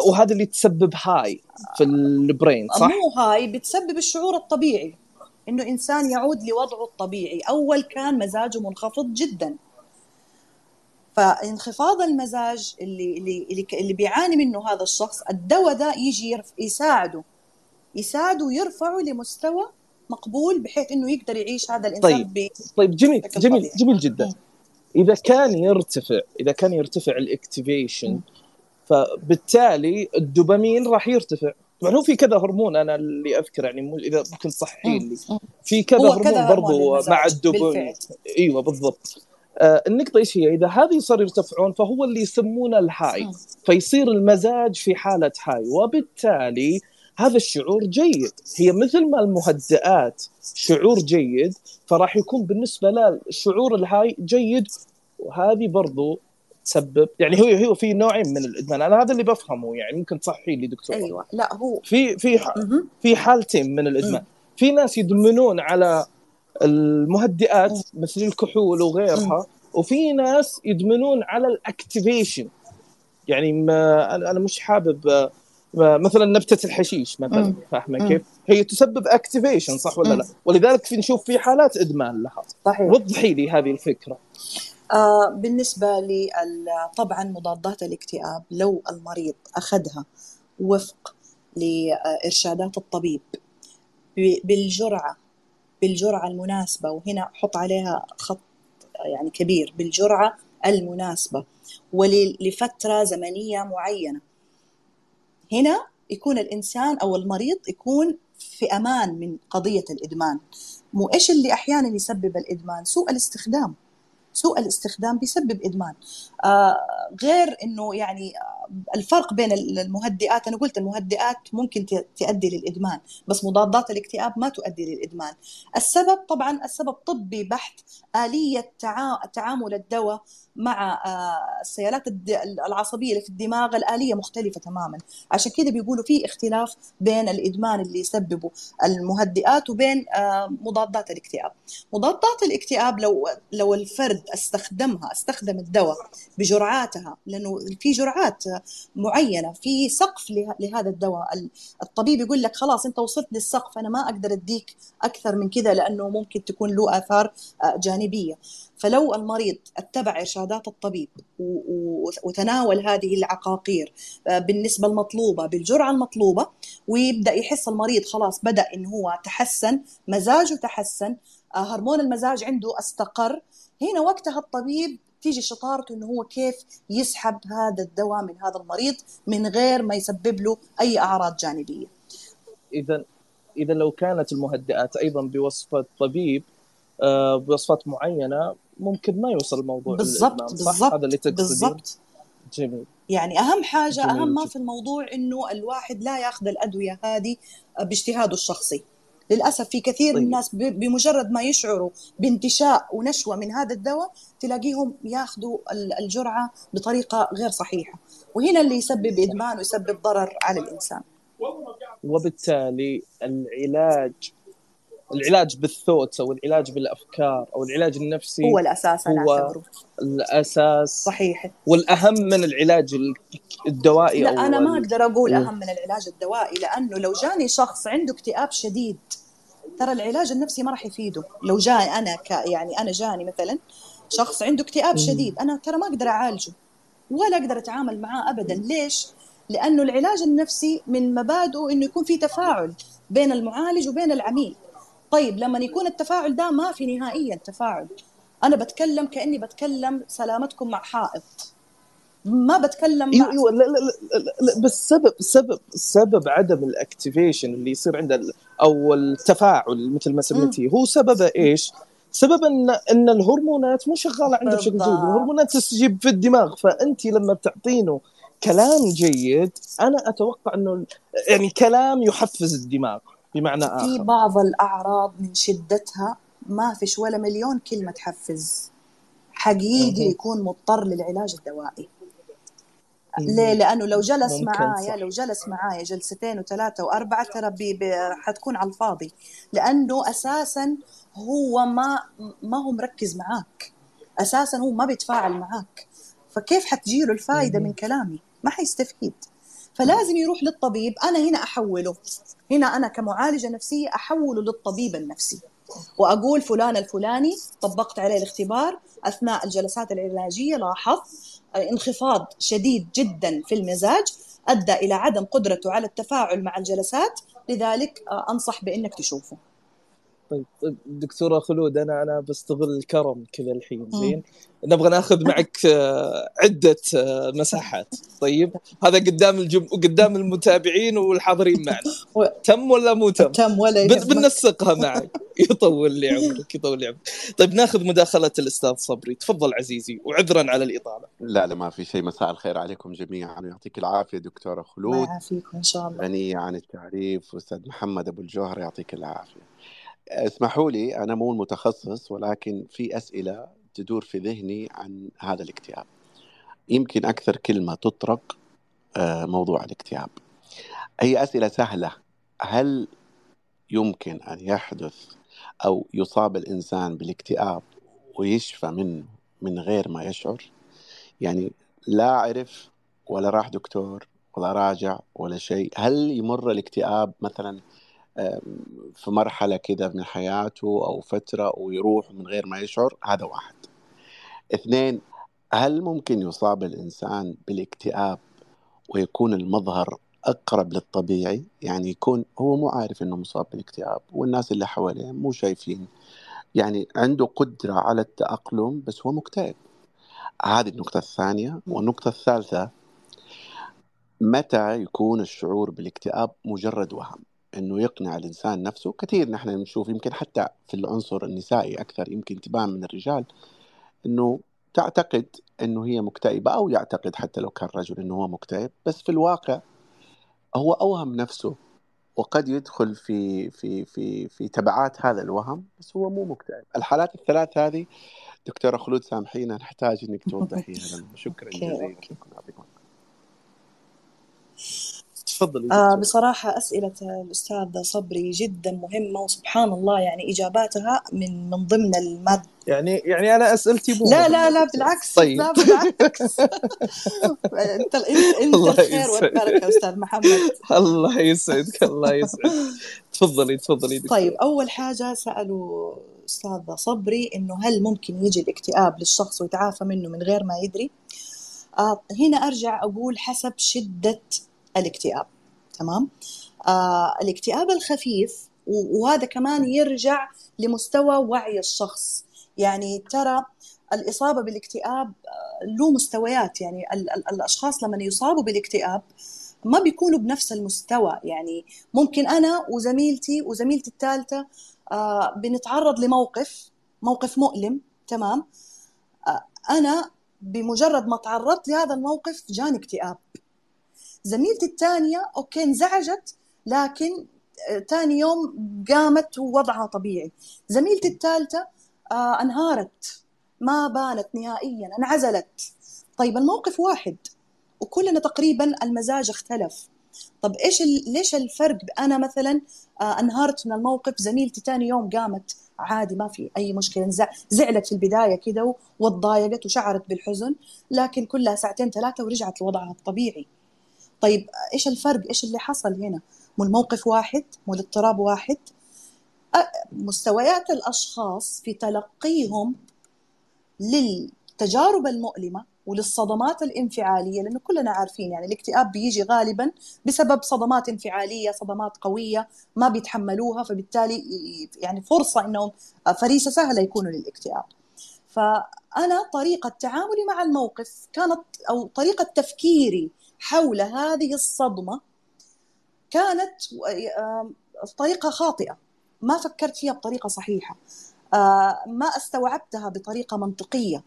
وهذا اللي تسبب هاي في البرين صح؟ مو هاي بتسبب الشعور الطبيعي إنه إنسان يعود لوضعه الطبيعي. أول كان مزاجه منخفض جدا. فانخفاض المزاج اللي اللي اللي, اللي بيعاني منه هذا الشخص الدواء ده يجي يساعده. يساعده يرفعه لمستوى مقبول بحيث إنه يقدر يعيش هذا الإنسان طيب. ب... طيب جميل جميل. جميل جدا. إذا كان يرتفع إذا كان يرتفع الأكتيفيشن. فبالتالي الدوبامين راح يرتفع طبعا هو في كذا هرمون أنا اللي أذكر يعني مو إذا ممكن تصححين لي. في كذا هرمون برضو مع الدوبامين. أيوه بالضبط آه النقطة إيش هي؟ إذا هذه صار يرتفعون فهو اللي يسمونه ال high. فيصير المزاج في حالة high وبالتالي هذا الشعور جيد. هي مثل ما المهدئات شعور جيد فراح يكون بالنسبة له الشعور ال high جيد وهذه برضو تسبب يعني هو هو في نوعين من الإدمان. أنا هذا اللي بفهمه يعني ممكن تصحي لي دكتور. أيوه. لا هو في في. في حالتين من الإدمان. في ناس يدمنون على المهدئات مثل الكحول وغيرها وفي ناس يدمنون على ال activation. يعني ما أنا أنا مش حابب مثلا نبتة الحشيش مثلا. فاهمة. كيف؟ هي تسبب activation صح ولا. لا؟ ولذلك في نشوف في حالات إدمان لها صحيح وضحي لي هذه الفكرة آه بالنسبة لي طبعا مضادات الاكتئاب لو المريض أخذها وفق لإرشادات الطبيب ب- بالجرعة بالجرعة المناسبة وهنا حط عليها خط يعني كبير بالجرعة المناسبة ولفترة زمنية معينة هنا يكون الإنسان أو المريض يكون في أمان من قضية الإدمان. مو إيش اللي أحيانا يسبب الإدمان؟ سوء الاستخدام. سوء الاستخدام بيسبب إدمان. آه غير إنه يعني آه، الفرق بين المهدئات أنا قلت المهدئات ممكن تؤدي للإدمان بس مضادات الاكتئاب ما تؤدي للإدمان. السبب طبعا السبب طبي بحت آلية تع- تعامل الدواء مع آه، السيالات العصبية اللي في الدماغ الآلية مختلفة تماما. عشان كذا بيقولوا في اختلاف بين الإدمان اللي يسببه المهدئات وبين آه، مضادات الاكتئاب. مضادات الاكتئاب لو لو الفرد استخدمها استخدم الدواء بجرعاتها لأنه في جرعات معينة في سقف له- لهذا الدواء. ال- الطبيب يقول لك خلاص أنت وصلت للسقف أنا ما أقدر أديك أكثر من كذا لأنه ممكن تكون له آثار آه، جانبية. فلو المريض اتبع إرشادات الطبيب وتناول هذه العقاقير آه، بالنسبة المطلوبة بالجرعة المطلوبة ويبدأ يحس المريض خلاص بدأ انه هو تحسن مزاجه تحسن آه، هرمون المزاج عنده استقر هنا وقتها الطبيب تيجي شطارته إنه هو كيف يسحب هذا الدواء من هذا المريض من غير ما يسبب له أي أعراض جانبية. اذا اذا لو كانت المهدئات أيضا بوصفة طبيب آه، بوصفات معينة ممكن ما يوصل الموضوع بالضبط؟ بالضبط هذا اللي تقصدين بالضبط جميل يعني أهم حاجة جميل أهم ما. في الموضوع إنه الواحد لا يأخذ الأدوية هذه باجتهاده الشخصي للأسف في كثير طيب. من الناس بمجرد ما يشعروا بانتشاء ونشوة من هذا الدواء تلاقيهم يأخذوا الجرعة بطريقة غير صحيحة وهنا اللي يسبب إدمان ويسبب ضرر على الإنسان وبالتالي العلاج العلاج بالثوتس أو العلاج بالأفكار أو العلاج النفسي هو الأساس أنا هو أعتبره. الأساس. صحيح. والأهم من العلاج الدوائي لا أو أنا ما أقدر أقول أهم من العلاج الدوائي لأنه لو جاني شخص عنده اكتئاب شديد ترى العلاج النفسي ما راح يفيده. لو جاء أنا ك يعني أنا جاني مثلا شخص عنده اكتئاب شديد أنا ترى ما أقدر أعالجه ولا أقدر أتعامل معاه ابدا. ليش؟ لأنه العلاج النفسي من مبادئه إنه يكون في تفاعل بين المعالج وبين العميل. طيب لما يكون التفاعل ده ما في نهائيا تفاعل. أنا بتكلم كأني بتكلم سلامتكم مع حائط. ما بتكلم مع إيوه لا لا لا, لا بس سبب سبب سبب عدم الأكتيفيشن اللي يصير عند أو التفاعل مثل ما سميتيه هو سببه إيش؟ سبب إن إن الهرمونات مو شغالة عنده بشكل جيد، الهرمونات تستجيب في الدماغ. فانت لما بتعطينه كلام جيد أنا أتوقع إنه يعني كلام يحفز الدماغ. بمعنى آخر. في بعض الأعراض من شدتها ما فيش ولا مليون كلمة تحفز. حقيقي يكون مضطر للعلاج الدوائي. ليه؟ لأنه لو جلس معايا لو جلس معايا جلستين وثلاثة وأربعة ترى حتكون على الفاضي. لأنه أساسا هو ما ما هو مركز معاك. أساسا هو ما بيتفاعل معاك. فكيف حتجيله الفائده من كلامي؟ ما حيستفيد. فلازم يروح للطبيب أنا هنا أحوله. هنا أنا كمعالجة نفسية أحوله للطبيب النفسي. وأقول فلان الفلاني طبقت عليه الاختبار أثناء الجلسات العلاجية لاحظت انخفاض شديد جدا في المزاج أدى إلى عدم قدرته على التفاعل مع الجلسات لذلك أنصح بإنك تشوفه. طيب, طيب دكتورة خلود أنا أنا بستغل الكرم كذا الحين زين؟ نبغى ناخذ معك آه، عدة آه، مساحات. طيب هذا قدام الجم... قدام المتابعين والحاضرين معنا. تم ولا مو تم؟ تم ولا بننسقها معك. يطول لي عمرك يطول لي عمرك. طيب ناخذ مداخلة الأستاذ صبري. تفضل عزيزي وعذرا على الإطالة. لا لا ما في شيء. مساء الخير عليكم جميعا يعطيك العافية دكتورة خلود. الله يعافيكم ان شاء الله. غنيه عن التعريف أستاذ محمد أبو الجوهر يعطيك العافية. اسمحوا لي أنا مو المتخصص ولكن في أسئلة تدور في ذهني عن هذا الاكتئاب. يمكن أكثر كلمة تطرق آه، موضوع الاكتئاب. هي أسئلة سهلة. هل يمكن أن يحدث أو يصاب الإنسان بالاكتئاب ويشفى منه من غير ما يشعر؟ يعني لا أعرف ولا راح دكتور ولا راجع ولا شيء. هل يمر الاكتئاب مثلا في مرحلة كذا من حياته أو فترة ويروح من غير ما يشعر هذا واحد. اثنين هل ممكن يصاب الإنسان بالاكتئاب ويكون المظهر أقرب للطبيعي؟ يعني يكون هو مو عارف أنه مصاب بالاكتئاب والناس اللي حواليه مو شايفين. يعني عنده قدرة على التأقلم بس هو مكتئب. هذه النقطة الثانية. والنقطة الثالثة متى يكون الشعور بالاكتئاب مجرد وهم؟ إنه يقنع الإنسان نفسه. كثير نحن نشوف يمكن حتى في العنصر النسائي أكثر يمكن تبان من الرجال إنه تعتقد إنه هي مكتئبة أو يعتقد حتى لو كان رجل إنه هو مكتئب بس في الواقع هو أوهم نفسه وقد يدخل في في في في تبعات هذا الوهم بس هو مو مكتئب. الحالات الثلاث هذه دكتورة خلود سامحينا نحتاج إنك توضحيها شكرا جزيلا. تفضلي آه بصراحة أسئلة الأستاذ صبري جدا مهمة وسبحان الله يعني إجاباتها من من ضمن المادة يعني يعني أنا أسئلتي مو لا لا لا بالعكس طيب. لا بالعكس أنت أنت الخير والبركة أستاذ محمد الله يسعدك الله يسعدك تفضلي تفضلي دكتور. طيب أول حاجة سألوا أستاذ صبري إنه هل ممكن يجي الاكتئاب للشخص ويتعافى منه من غير ما يدري؟ آه هنا أرجع أقول حسب شدة الاكتئاب تمام؟ آه الاكتئاب الخفيف وهذا كمان يرجع لمستوى وعي الشخص. يعني ترى الإصابة بالاكتئاب آه، له مستويات. يعني ال ال الأشخاص لما يصابوا بالاكتئاب ما بيكونوا بنفس المستوى. يعني ممكن أنا وزميلتي وزميلتي الثالثة آه بنتعرض لموقف موقف مؤلم تمام؟ آه أنا بمجرد ما تعرضت لهذا الموقف جاني اكتئاب. زميلتي الثانية أوكي انزعجت لكن ثاني يوم قامت ووضعها طبيعي. زميلتي الثالثة آه أنهارت ما بانت نهائيا انعزلت. طيب الموقف واحد وكلنا تقريبا المزاج اختلف. طب إيش ليش الفرق أنا مثلا آه أنهارت من الموقف زميلتي ثاني يوم قامت عادي ما في أي مشكلة زعلت في البداية كده وتضايقت وشعرت بالحزن لكن كلها ساعتين ثلاثة ورجعت لوضعها الطبيعي. طيب إيش الفرق؟ إيش اللي حصل هنا؟ مو الموقف واحد؟ مو الاضطراب واحد؟ مستويات الأشخاص في تلقيهم للتجارب المؤلمة وللصدمات الانفعالية لأنه كلنا عارفين يعني الاكتئاب بيجي غالبا بسبب صدمات انفعالية صدمات قوية ما بيتحملوها فبالتالي يعني فرصة إنهم فريسة سهلة يكونوا للاكتئاب. فأنا طريقة تعاملي مع الموقف كانت أو طريقة تفكيري حول هذه الصدمة كانت طريقة خاطئة. ما فكرت فيها بطريقة صحيحة. ما استوعبتها بطريقة منطقية.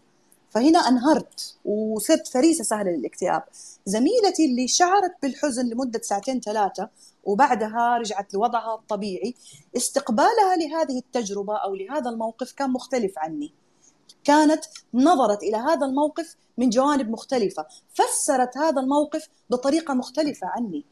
فهنا أنهرت وصرت فريسة سهلة للاكتئاب. زميلتي اللي شعرت بالحزن لمدة ساعتين ثلاثة وبعدها رجعت لوضعها الطبيعي استقبالها لهذه التجربة أو لهذا الموقف كان مختلف عني. كانت نظرت إلى هذا الموقف من جوانب مختلفة فسرت هذا الموقف بطريقة مختلفة عني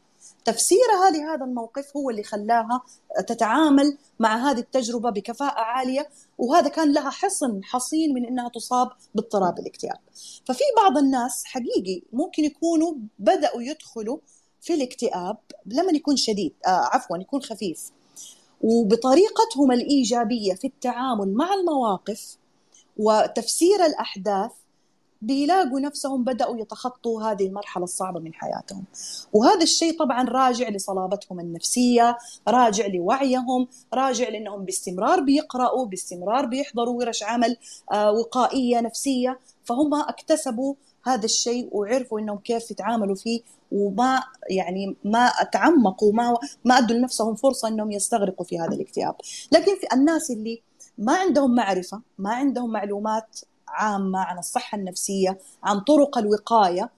تفسيرها لهذا الموقف هو اللي خلاها تتعامل مع هذه التجربة بكفاءة عالية وهذا كان لها حصن حصين من إنها تصاب باضطراب الاكتئاب. ففي بعض الناس حقيقي ممكن يكونوا بدأوا يدخلوا في الاكتئاب لما يكون شديد آه عفوا يكون خفيف وبطريقتهم الإيجابية في التعامل مع المواقف وتفسير الأحداث بيلاقوا نفسهم بدأوا يتخطوا هذه المرحلة الصعبة من حياتهم. وهذا الشيء طبعا راجع لصلابتهم النفسية راجع لوعيهم راجع لأنهم باستمرار بيقرأوا باستمرار بيحضروا ورش عمل آه، وقائية نفسية. فهم اكتسبوا هذا الشيء وعرفوا إنهم كيف يتعاملوا فيه وما يعني ما تعمقوا ما ما أدوا لنفسهم فرصة إنهم يستغرقوا في هذا الاكتئاب، لكن في الناس اللي ما عندهم معرفة، ما عندهم معلومات عامة عن الصحة النفسية عن طرق الوقاية.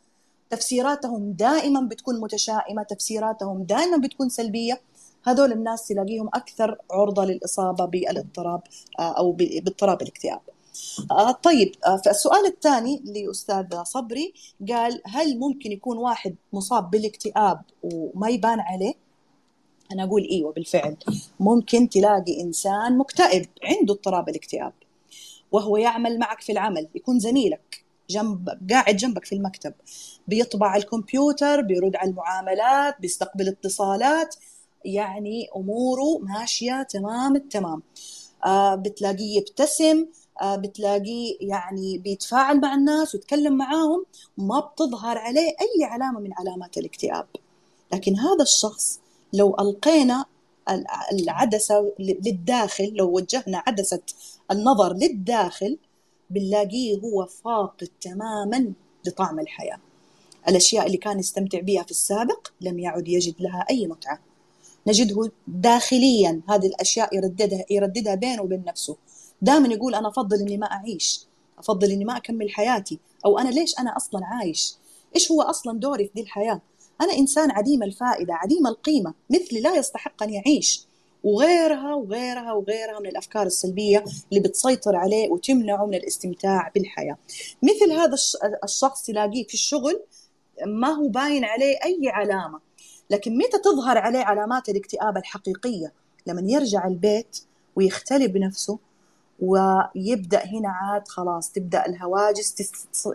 تفسيراتهم دائما بتكون متشائمة تفسيراتهم دائما بتكون سلبية. هذول الناس تلاقيهم أكثر عرضة للإصابة بالاضطراب آه، أو باضطراب الاكتئاب. آه، طيب آه، فالسؤال الثاني لاستاذ صبري قال هل ممكن يكون واحد مصاب بالاكتئاب وما يبان عليه؟ أنا أقول إيوه بالفعل. ممكن تلاقي إنسان مكتئب عنده اضطراب الاكتئاب وهو يعمل معك في العمل يكون زميلك جنب قاعد جنبك في المكتب بيطبع الكمبيوتر بيرد على المعاملات بيستقبل اتصالات يعني أموره ماشية تمام التمام. آه بتلاقيه يبتسم آه بتلاقيه يعني بيتفاعل مع الناس ويتكلم معاهم ما بتظهر عليه أي علامة من علامات الاكتئاب. لكن هذا الشخص لو ألقينا العدسة للداخل لو وجهنا عدسة النظر للداخل بنلاقيه هو فاقد تماما لطعم الحياة. الأشياء اللي كان يستمتع بها في السابق لم يعد يجد لها أي متعة. نجده داخليا هذه الأشياء يرددها يرددها بينه وبين نفسه. دائما يقول أنا أفضل إني ما أعيش أفضل إني ما أكمل حياتي أو أنا ليش أنا أصلا عايش؟ إيش هو أصلا دوري في دي الحياة؟ أنا إنسان عديم الفائدة عديم القيمة مثلي لا يستحق أن يعيش وغيرها وغيرها وغيرها من الأفكار السلبية اللي بتسيطر عليه وتمنعه من الاستمتاع بالحياة. مثل هذا الشخص تلاقيه في الشغل ما هو باين عليه أي علامة، لكن متى تظهر عليه علامات الاكتئاب الحقيقية؟ لما يرجع البيت ويختلي بنفسه ويبدأ هنا عاد خلاص تبدأ الهواجس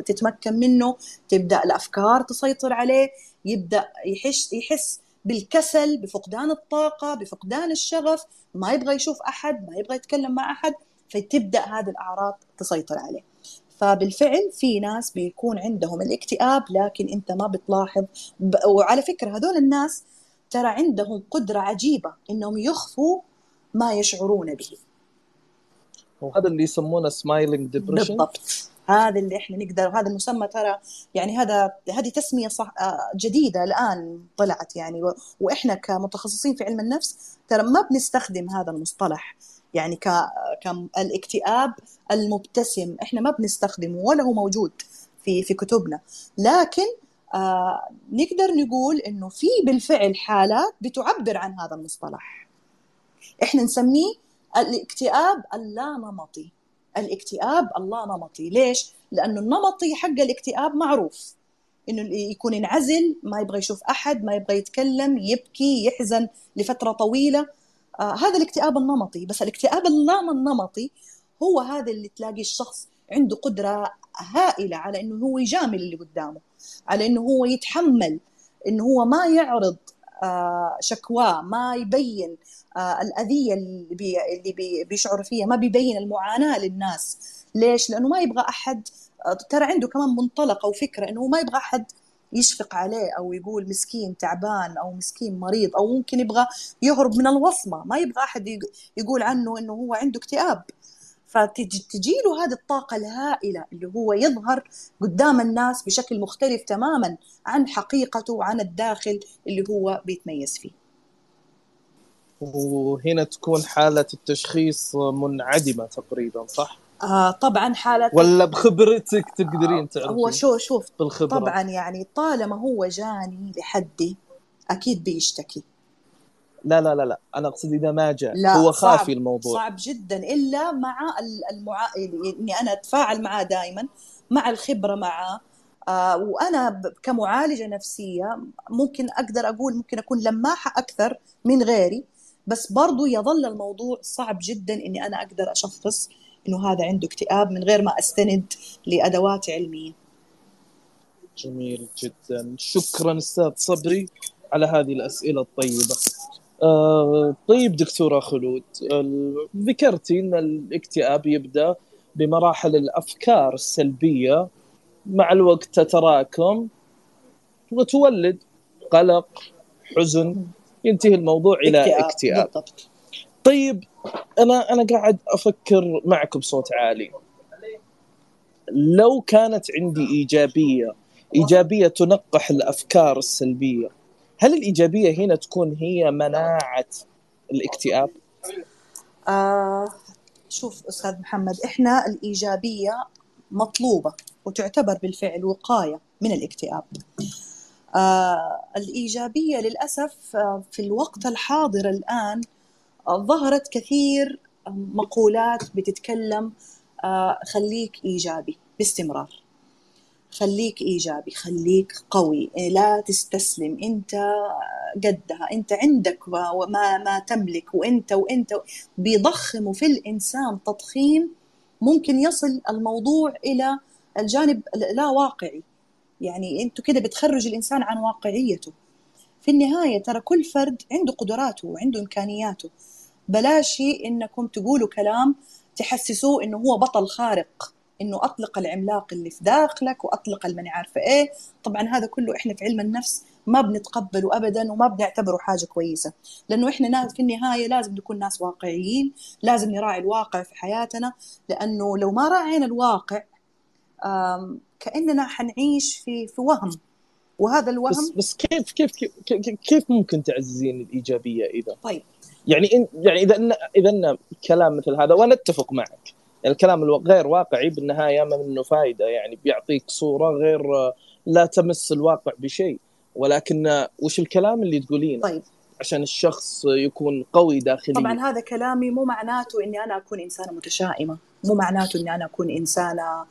تتمكن منه تبدأ الأفكار تسيطر عليه يبدأ يحس يحس بالكسل بفقدان الطاقة بفقدان الشغف ما يبغى يشوف أحد ما يبغى يتكلم مع أحد فتبدأ هذه الأعراض تسيطر عليه. فبالفعل في ناس بيكون عندهم الاكتئاب لكن أنت ما بتلاحظ وعلى فكرة هذول الناس ترى عندهم قدرة عجيبة إنهم يخفوا ما يشعرون به. وهذا اللي يسمونه smiling depression بالضبط. هذا اللي إحنا نقدر هذا المسمى ترى يعني هذا هذه تسمية صح آه، جديدة الآن طلعت يعني. وإحنا كمتخصصين في علم النفس ترى ما بنستخدم هذا المصطلح يعني ك الاكتئاب المبتسم. إحنا ما بنستخدمه ولا هو موجود في في كتبنا. لكن آه نقدر نقول إنه في بالفعل حالات بتعبر عن هذا المصطلح. إحنا نسميه الاكتئاب اللانمطي الاكتئاب اللانمطي ليش؟ لأنه النمطي حق الاكتئاب معروف. إنه يكون ينعزل ما يبغى يشوف أحد ما يبغى يتكلم يبكي يحزن لفترة طويلة. آه هذا الاكتئاب النمطي. بس الاكتئاب اللانمطي هو هذا اللي تلاقي الشخص عنده قدرة هائلة على إنه هو يجامل اللي قدامه على إنه هو يتحمل إنه هو ما يعرض. شكواه ما يبين آه الأذية اللي بي اللي بي بيشعر فيها ما بيبين المعاناة للناس. ليش؟ لأنه ما يبغى أحد آه ترى عنده كمان منطلق أو فكرة إنه ما يبغى أحد يشفق عليه أو يقول مسكين تعبان أو مسكين مريض أو ممكن يبغى يهرب من الوصمة. ما يبغى أحد يقول عنه إنه هو عنده اكتئاب. فتجي له هذه الطاقة الهائلة اللي هو يظهر قدام الناس بشكل مختلف تماما عن حقيقته وعن الداخل اللي هو بيتميز فيه. وهنا تكون حالة التشخيص منعدمة تقريبا صح؟ آه طبعا حالة ولا بخبرتك تقدرين تعرفين؟ هو شو شوف بالخبرة. طبعا يعني طالما هو جاني لحدي أكيد بيشتكي. لا لا لا لا. أنا أقصد إذا ما جاء. لا هو صعب خافي الموضوع. صعب جدا. إلا مع المعا... إني أنا أتفاعل معاه دائما مع الخبرة معاه آه وأنا كمعالجة نفسية ممكن أقدر أقول ممكن أكون لماحة أكثر من غيري. بس برضو يظل الموضوع صعب جدا إني أنا أقدر أشخص إنه هذا عنده اكتئاب من غير ما أستند لأدوات علمية. جميل جدا. شكرا أستاذ صبري على هذه الأسئلة الطيبة. آه طيب دكتورة خلود ال- ذكرتي إن الاكتئاب يبدأ بمراحل الأفكار السلبية مع الوقت تتراكم وتولد قلق حزن ينتهي الموضوع إلى اكتئاب بالضبط. طيب أنا أنا قاعد أفكر معك بصوت عالي. لو كانت عندي إيجابية إيجابية تنقح الأفكار السلبية هل الإيجابية هنا تكون هي مناعة الاكتئاب آه شوف أستاذ محمد إحنا الإيجابية مطلوبة وتعتبر بالفعل وقاية من الاكتئاب. آه الإيجابية للأسف آه في الوقت الحاضر الآن آه ظهرت كثير مقولات بتتكلم آه خليك إيجابي باستمرار. خليك إيجابي، خليك قوي، لا تستسلم، أنت قدها، أنت عندك وما ما تملك وأنت وأنت بيضخموا في الإنسان تضخيم ممكن يصل الموضوع إلى الجانب لا واقعي. يعني أنتوا كده بتخرج الإنسان عن واقعيته. في النهاية ترى كل فرد عنده قدراته وعنده إمكانياته. بلاشي إنكم تقولوا كلام تحسسوه إنه هو بطل خارق. إنه أطلق العملاق اللي في داخلك وأطلق الماني عارفة إيه. طبعا هذا كله إحنا في علم النفس ما بنتقبله ابدا وما بنعتبره حاجة كويسة لأنه إحنا ناس في النهاية لازم نكون ناس واقعيين لازم نراعي الواقع في حياتنا لأنه لو ما راعينا الواقع كأننا حنعيش في في وهم. وهذا الوهم بس بس كيف كيف كيف, كيف ممكن تعززين الإيجابية إذا؟ طيب. يعني إن يعني إذا إن إذا إن كلام مثل هذا وأنا أتفق معك الكلام الغير واقعي بالنهاية ما منه فائده يعني بيعطيك صورة غير لا تمس الواقع بشيء. ولكن وش الكلام اللي تقولينه؟ طيب. عشان الشخص يكون قوي داخليا. طبعا هذا كلامي مو معناته إني أنا أكون إنسانة متشائمة. مو معناته إني أنا أكون إنسانة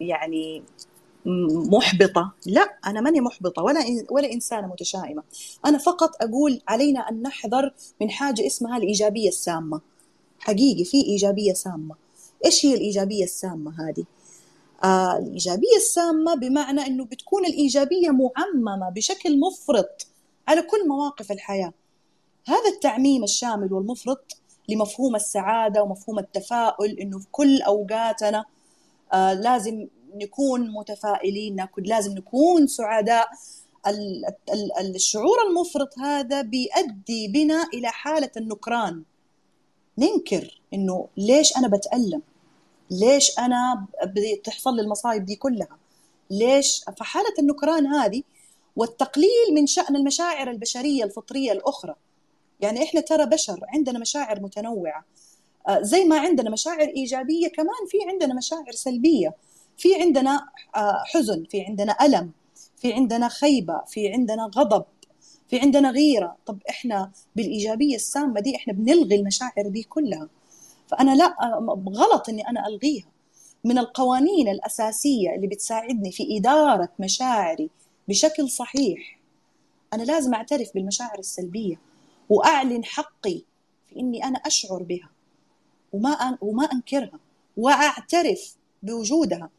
يعني محبطة. لا أنا ماني محبطة ولا ولا إنسانة متشائمة. أنا فقط أقول علينا أن نحذر من حاجة اسمها الإيجابية السامة. حقيقي في إيجابية سامة. إيش هي الإيجابية السامة هذه؟ آه الإيجابية السامة بمعنى إنه بتكون الإيجابية معممة بشكل مفرط على كل مواقف الحياة. هذا التعميم الشامل والمفرط لمفهوم السعادة ومفهوم التفاؤل إنه في كل أوقاتنا آه لازم نكون متفائلين لازم نكون سعداء. الشعور المفرط هذا بيؤدي بنا إلى حالة النكران. ننكر إنه ليش أنا بتألم؟ ليش أنا بتحصل لي المصايب دي كلها؟ ليش؟ فحالة النكران هذه والتقليل من شأن المشاعر البشرية الفطرية الأخرى. يعني إحنا ترى بشر عندنا مشاعر متنوعة. زي ما عندنا مشاعر إيجابية كمان في عندنا مشاعر سلبية. في عندنا حزن في عندنا ألم في عندنا خيبة في عندنا غضب في عندنا غيرة. طب إحنا بالإيجابية السامة دي إحنا بنلغي المشاعر دي كلها. فأنا لا غلط إني أنا ألغيها. من القوانين الأساسية اللي بتساعدني في إدارة مشاعري بشكل صحيح أنا لازم أعترف بالمشاعر السلبية وأعلن حقي في إني أنا أشعر بها وما وما أنكرها وأعترف بوجودها.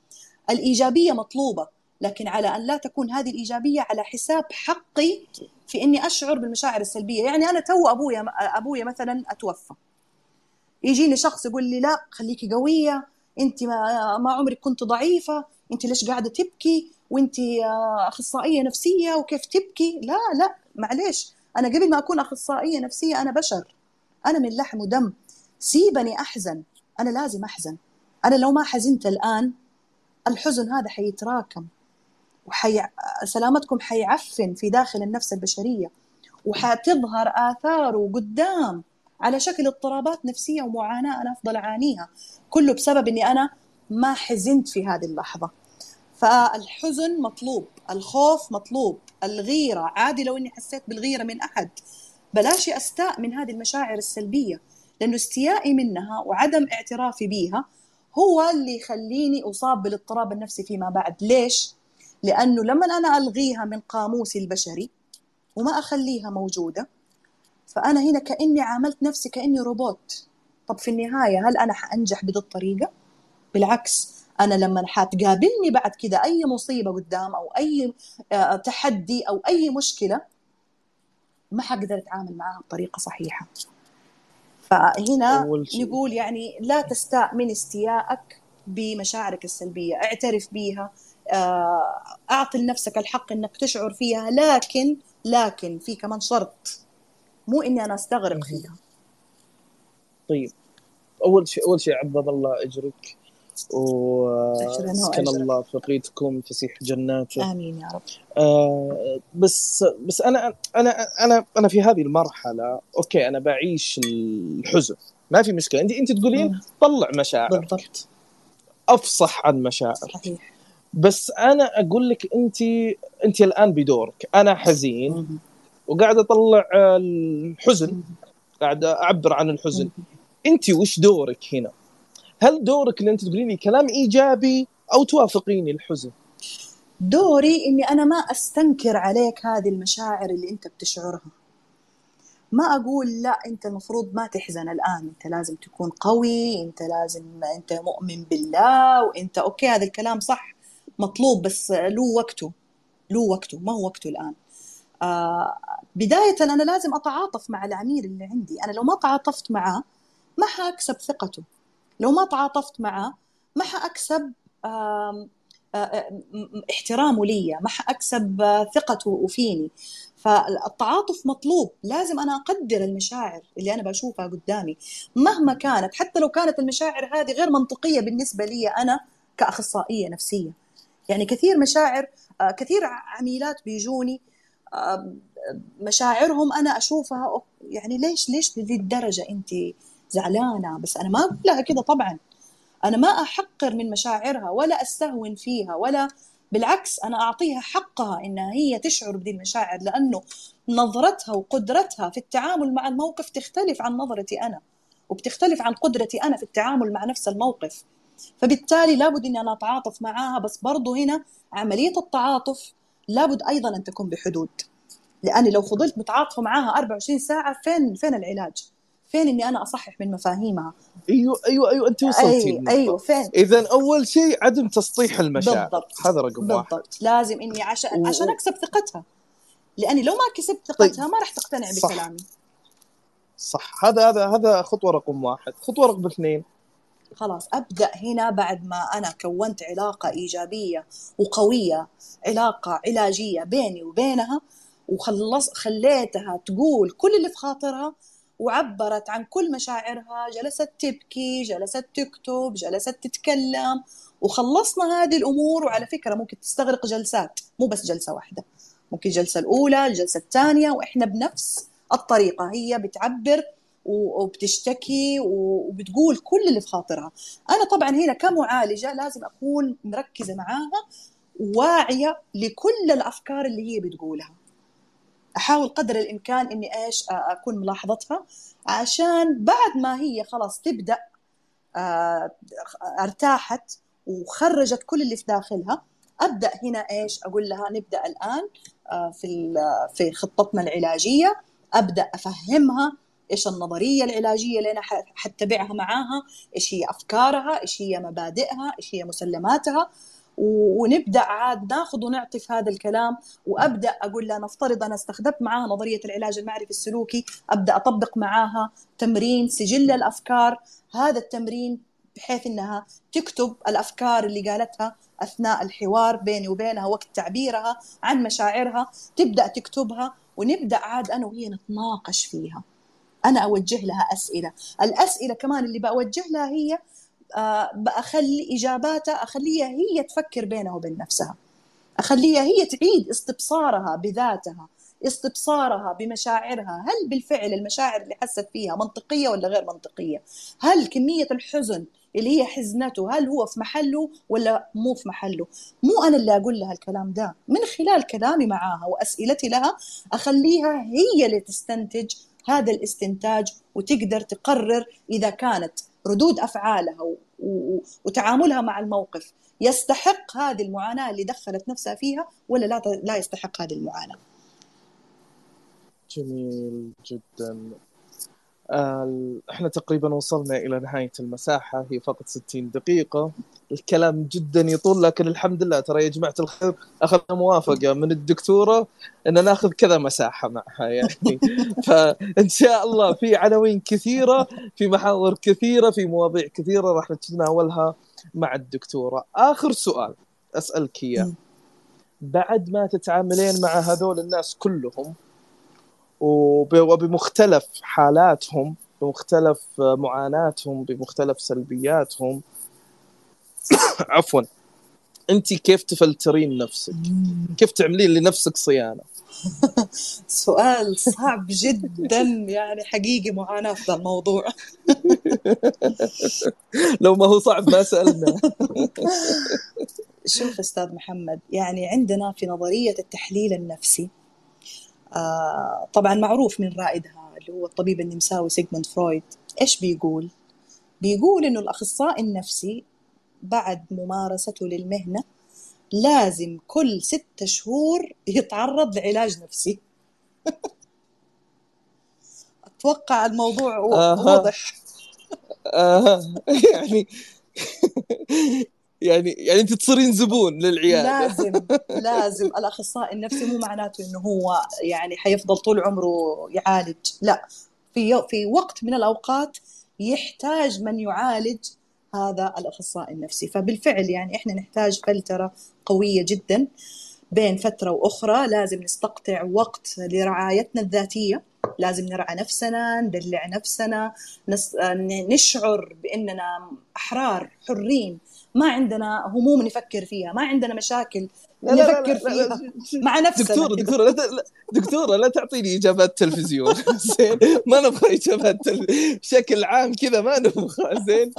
الإيجابية مطلوبة لكن على أن لا تكون هذه الإيجابية على حساب حقي في إني أشعر بالمشاعر السلبية. يعني أنا تو أبويا أبويا مثلا أتوفى. يجيني شخص يقول لي لا خليكي قوية أنت ما, ما عمرك كنت ضعيفة أنت ليش قاعدة تبكي؟ وأنت أخصائية نفسية وكيف تبكي؟ لا لا معلش أنا قبل ما أكون أخصائية نفسية أنا بشر. أنا من لحم ودم. سيبني أحزن. أنا لازم أحزن. أنا لو ما حزنت الآن الحزن هذا حيتراكم. وحي... سلامتكم حيعفن في داخل النفس البشرية. وحتظهر آثاره قدام على شكل اضطرابات نفسية ومعاناة أنا أفضل أعانيها. كله بسبب أني أنا ما حزنت في هذه اللحظة. فالحزن مطلوب الخوف مطلوب الغيرة عادي لو أني حسيت بالغيرة من أحد. بلاش أستاء من هذه المشاعر السلبية لأنه استيائي منها وعدم اعترافي بها هو اللي يخليني أصاب بالاضطراب النفسي فيما بعد. ليش؟ لأنه لما أنا ألغيها من قاموسي البشري وما أخليها موجودة فأنا هنا كأني عاملت نفسي كأني روبوت. طب في النهاية هل أنا حأنجح بهذه الطريقة؟ بالعكس أنا لما حتقابلني بعد كده أي مصيبة قدام أو أي آه، تحدي أو أي مشكلة ما حقدر أتعامل معها بطريقة صحيحة. فهنا نقول يعني لا تستاء من استيائك بمشاعرك السلبية. اعترف بيها آه، أعطي لنفسك الحق أنك تشعر فيها لكن لكن في كمان شرط. مو إني أنا أستغرق فيها. طيب. أول شيء أول شيء عبد الله أجرك وسكن الله فقيتكم فسيح جناته. آمين يا رب. آه بس بس أنا أنا أنا أنا في هذه المرحلة أوكي أنا بعيش الحزن. ما في مشكلة. انت أنت تقولين طلع مشاعر بالضبط. أفصح عن مشاعر صحيح. بس أنا أقول لك انت أنت الآن بدورك. أنا حزين. وقاعد أطلع الحزن. قاعد أعبر عن الحزن. انت وش دورك هنا؟ هل دورك إن أنت تقولين لي كلام إيجابي أو توافقيني الحزن؟ دوري إني أنا ما أستنكر عليك هذه المشاعر اللي أنت بتشعرها. ما أقول لا أنت المفروض ما تحزن الآن. أنت لازم تكون قوي أنت لازم أنت مؤمن بالله وأنت أوكي هذا الكلام صح مطلوب بس له وقته. له وقته ما هو وقته الآن. آه بداية أنا لازم أتعاطف مع العميل اللي عندي. أنا لو ما تعاطفت معاه ما حأكسب ثقته. لو ما تعاطفت معه ما حأكسب احترامه لي ما حأكسب ثقته فيني. فالتعاطف مطلوب. لازم أنا أقدر المشاعر اللي أنا بشوفها قدامي. مهما كانت حتى لو كانت المشاعر هذه غير منطقية بالنسبة لي أنا كأخصائية نفسية. يعني كثير مشاعر كثير عميلات بيجوني مشاعرهم أنا أشوفها يعني ليش ليش لذي الدرجة؟ أنت زعلانة بس أنا ما أقول لها كده طبعا. أنا ما أحقر من مشاعرها ولا أستهون فيها ولا بالعكس أنا أعطيها حقها إنها هي تشعر بهذه المشاعر لأنه نظرتها وقدرتها في التعامل مع الموقف تختلف عن نظرتي أنا وبتختلف عن قدرتي أنا في التعامل مع نفس الموقف. فبالتالي لابد إني أنا أتعاطف معاها بس برضو هنا عملية التعاطف لابد أيضا أن تكون بحدود. لأني لو فضلت متعاطفة معاها 24 ساعة فين فين العلاج؟ فين إني أنا أصحح من مفاهيمها؟ أيوه أيوه أيوه أنت وصلتي أيوة, أيوه فين؟ اذا أول شيء عدم تسطيح المشاعر. بالضبط هذا رقم بالضبط. واحد لازم إني عشان. عشان أكسب ثقتها. لأني لو ما كسبت ثقتها طيب. ما راح تقتنع صح. بكلامي. صح. هذا هذا هذا خطوة رقم واحد. خطوة رقم اثنين. خلاص أبدأ هنا بعد ما أنا كونت علاقة إيجابية وقوية علاقة علاجية بيني وبينها وخلص خليتها تقول كل اللي في خاطرها وعبرت عن كل مشاعرها جلست تبكي جلست تكتب جلست تتكلم وخلصنا هذه الأمور. وعلى فكرة ممكن تستغرق جلسات مو بس جلسة واحدة ممكن الجلسة الأولى الجلسة الثانية وإحنا بنفس الطريقة هي بتعبر وبتشتكي وبتقول كل اللي في خاطرها. أنا طبعا هنا كمعالجة لازم أكون مركزة معاها واعيه لكل الأفكار اللي هي بتقولها. أحاول قدر الإمكان إني إيش أكون ملاحظتها عشان بعد ما هي خلاص تبدأ ارتاحت وخرجت كل اللي في داخلها أبدأ هنا إيش أقول لها نبدأ الآن في في خطتنا العلاجية أبدأ أفهمها إيش النظرية العلاجية اللي أنا حتبعها معاها إيش هي أفكارها إيش هي مبادئها إيش هي مسلماتها. ونبدأ عاد ناخذ ونعطي في هذا الكلام وأبدأ أقول لها نفترض أنا استخدمت معاها نظرية العلاج المعرفي السلوكي أبدأ أطبق معاها تمرين سجل الأفكار. هذا التمرين بحيث إنها تكتب الأفكار اللي قالتها أثناء الحوار بيني وبينها وقت تعبيرها عن مشاعرها تبدأ تكتبها ونبدأ عاد أنا وهي نتناقش فيها. أنا أوجه لها أسئلة. الأسئلة كمان اللي بوجه لها هي آه، بخلي إجاباتها أخليها هي تفكر بينها وبين نفسها. أخليها هي تعيد استبصارها بذاتها استبصارها بمشاعرها. هل بالفعل المشاعر اللي حست فيها منطقية ولا غير منطقية؟ هل كمية الحزن اللي هي حزنته هل هو في محله ولا مو في محله؟ مو أنا اللي أقول لها الكلام ده. من خلال كلامي معاها وأسئلتي لها أخليها هي اللي تستنتج هذا الاستنتاج وتقدر تقرر إذا كانت ردود افعالها وتعاملها مع الموقف يستحق هذه المعاناة اللي دخلت نفسها فيها ولا لا لا يستحق هذه المعاناة. جميل جدا. إحنا تقريبا وصلنا إلى نهاية المساحة هي فقط 60 دقيقة. الكلام جدا يطول لكن الحمد لله. ترى يا جماعة الخير أخذنا موافقة من الدكتورة ان نأخذ كذا مساحة معها يعني. فإن شاء الله في عناوين كثيرة في محاور كثيرة في مواضيع كثيرة راح نتناولها مع الدكتورة. آخر سؤال أسألك إياه. بعد ما تتعاملين مع هذول الناس كلهم وبمختلف حالاتهم بمختلف معاناتهم بمختلف سلبياتهم. عفوا. انت كيف تفلترين نفسك؟ كيف تعملين لنفسك صيانة؟ سؤال صعب جدا يعني حقيقي معاناة في الموضوع. لو ما هو صعب ما سألنا. شوف أستاذ محمد يعني عندنا في نظرية التحليل النفسي طبعا معروف من رائدها اللي هو الطبيب النمساوي سيغموند فرويد إيش بيقول؟ بيقول إنه الأخصائي النفسي بعد ممارسته للمهنة لازم كل ستة شهور يتعرض لعلاج نفسي أتوقع الموضوع واضح آه. يعني يعني يعني انت تصيرين زبون للعياده لازم لازم الأخصائي النفسي مو معناته إنه هو يعني حيفضل طول عمره يعالج. لا في في وقت من الأوقات يحتاج من يعالج هذا الأخصائي النفسي. فبالفعل يعني إحنا نحتاج فلترة قوية جدا بين فترة وأخرى. لازم نستقطع وقت لرعايتنا الذاتية. لازم نرعى نفسنا ندلع نفسنا نشعر بإننا أحرار حرين. ما عندنا هموم نفكر فيها ما عندنا مشاكل نفكر فيها. مع نفسنا. دكتورة دكتورة لا دكتورة لا تعطيني إجابات تلفزيون. زين ما نبغى إجابات بشكل عام كذا ما نبغى. زين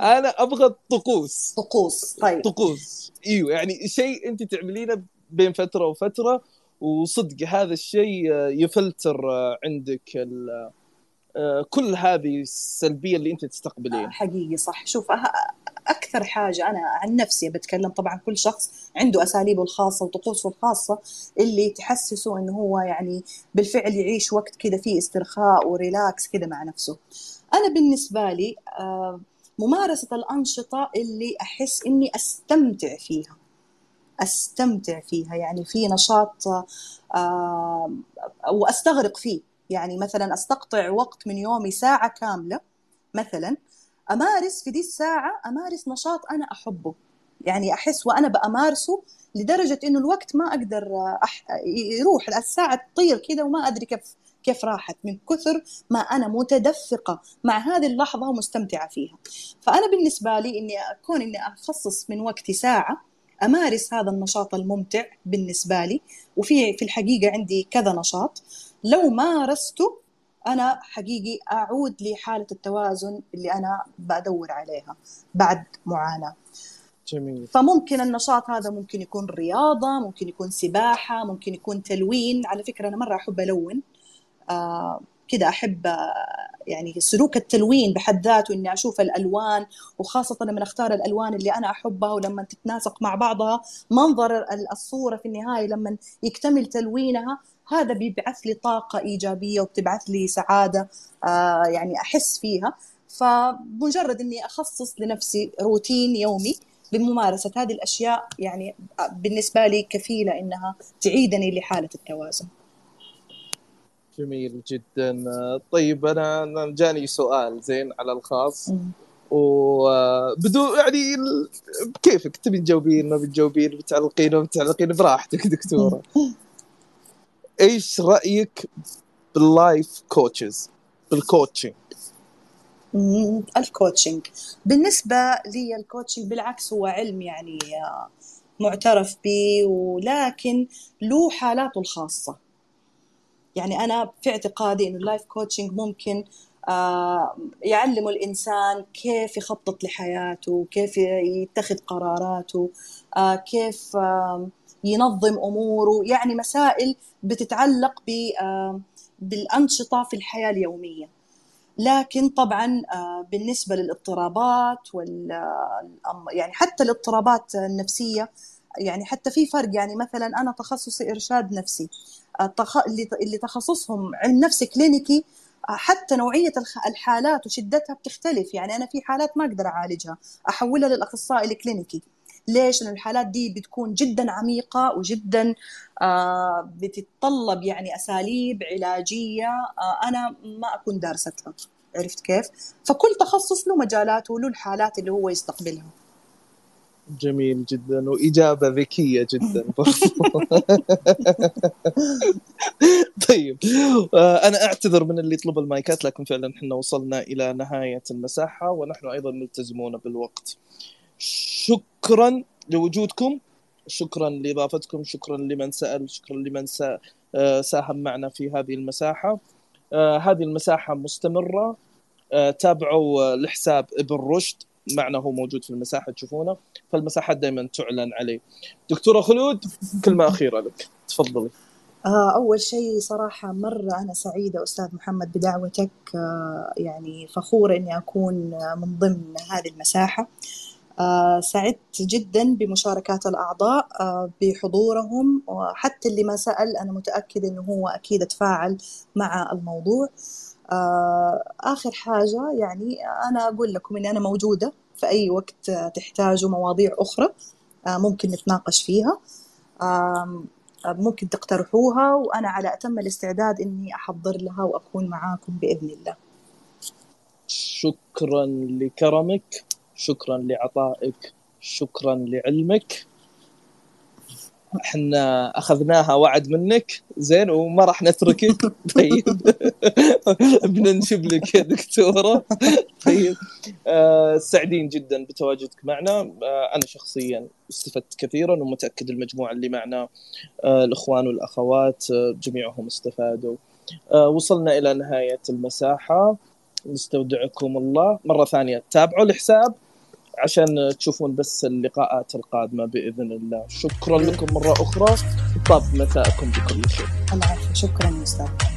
أنا أبغى طقوس طقوس طيب. طقوس. إيوه يعني شيء أنت تعملينه بين فترة وفترة وصدق هذا الشيء يفلتر عندك كل هذه السلبية اللي انت تستقبلينها. حقيقي صح. شوف أكثر حاجة أنا عن نفسي بتكلم طبعا كل شخص عنده أساليبه الخاصة وطقوسه الخاصة اللي تحسسه إنه هو يعني بالفعل يعيش وقت كذا فيه استرخاء وريلاكس كذا مع نفسه. أنا بالنسبة لي آه، ممارسة الأنشطة اللي أحس إني أستمتع فيها. أستمتع فيها يعني في نشاط آه، وأستغرق فيه. يعني مثلا أستقطع وقت من يومي ساعة كاملة مثلا أمارس في دي الساعة أمارس نشاط أنا أحبه. يعني أحس وأنا بأمارسه لدرجة إنه الوقت ما أقدر أح... يروح. الساعة تطير كذا وما أدري كيف كيف راحت. من كثر ما أنا متدفقة مع هذه اللحظة ومستمتعة فيها. فأنا بالنسبة لي إني أكون إني أخصص من وقتي ساعة أمارس هذا النشاط الممتع بالنسبة لي وفي في الحقيقة عندي كذا نشاط. لو مارسته أنا حقيقي أعود لحالة التوازن اللي أنا بدور عليها بعد معاناة. جميل. فممكن النشاط هذا ممكن يكون رياضة ممكن يكون سباحة ممكن يكون تلوين. على فكرة أنا مرة أحب ألون آه كده أحب آه، يعني سلوك التلوين بحد ذاته إني أشوف الألوان وخاصة لما أختار الألوان اللي أنا أحبها ولما تتناسق مع بعضها منظر ال- الصورة في النهاية لما يكتمل تلوينها هذا بيبعث لي طاقة إيجابية وبتبعث لي سعادة آه يعني أحس فيها. فمجرد إني أخصص لنفسي روتين يومي بممارسة هذه الأشياء يعني بالنسبة لي كفيلة إنها تعيدني لحالة التوازن. جميل جدا. طيب أنا جاني سؤال زين على الخاص. وبدون يعني بكيفك تبي تجاوبين؟ ما بتجاوبين؟ بتعلقين؟ ما بتعلقين؟ براحتك دكتورة. إيش رأيك بال life coaches بال coaching. ال coaching بالنسبة لي ال coaching بالعكس هو علم يعني آه، معترف به ولكن له حالاته الخاصة. يعني أنا في اعتقادي إنه ال life coaching ممكن آه، يعلم الإنسان كيف يخطط لحياته كيف يتخذ قراراته آه، كيف ينظم أموره يعني مسائل بتتعلق ب- بالأنشطة في الحياة اليومية. لكن طبعا آه، بالنسبة للاضطرابات وال يعني حتى الاضطرابات النفسية يعني حتى في فرق يعني مثلا أنا تخصصي إرشاد نفسي. اللي تخصصهم علم نفس كلينيكي حتى نوعية الحالات وشدتها بتختلف. يعني أنا في حالات ما أقدر أعالجها أحولها للأخصائي الكلينيكي. ليش؟ لأن الحالات دي بتكون جدا عميقة وجدا آه، بتتطلب يعني أساليب علاجية آه، أنا ما أكون دارستها عرفت كيف؟ فكل تخصص له مجالاته وله الحالات اللي هو يستقبلها. جميل جدا وإجابة ذكية جدا طيب آه، أنا أعتذر من اللي يطلب المايكات لكن فعلا إحنا وصلنا إلى نهاية المساحة ونحن أيضا ملتزمون بالوقت. شكرا لوجودكم شكرا لإضافتكم شكرا لمن سأل شكرا لمن سا- آه، ساهم معنا في هذه المساحة. آه، هذه المساحة مستمرة. آه، تابعوا آه، لحساب ابن رشد. معنا هو موجود في المساحة تشوفونه؟ فالمساحات دائما تعلن عليه. دكتورة خلود كلمة أخيرة لك. تفضلي. آه، أول شيء صراحة مرة أنا سعيدة أستاذ محمد بدعوتك. آه، يعني فخورة إني أكون من ضمن هذه المساحة. آه، سعدت جدا بمشاركات الأعضاء بحضورهم. وحتى اللي ما سأل أنا متأكد إنه هو أكيد تفاعل مع الموضوع. آخر حاجة يعني أنا أقول لكم إني أنا موجودة في أي وقت آه، تحتاجوا مواضيع أخرى آه، ممكن نتناقش فيها آم، ممكن تقترحوها وأنا على أتم الاستعداد إني أحضر لها وأكون معاكم بإذن الله. شكرا لكرمك شكرا لعطائك شكرا لعلمك. إحنا أخذناها وعد منك زين وما راح نتركك. طيب. بننشب لك يا دكتورة. طيب. آه سعيدين جدا بتواجدك معنا. آه أنا شخصيا استفدت كثيرا ومتأكد المجموعة اللي معنا آه الأخوان والأخوات آه جميعهم استفادوا. آه وصلنا إلى نهاية المساحة. نستودعكم الله. مرة ثانية تابعوا الحساب. عشان تشوفون بس اللقاءات القادمة بإذن الله. شكرا لكم مرة أخرى. طاب مساءكم بكل خير. شكرا يا أستاذ.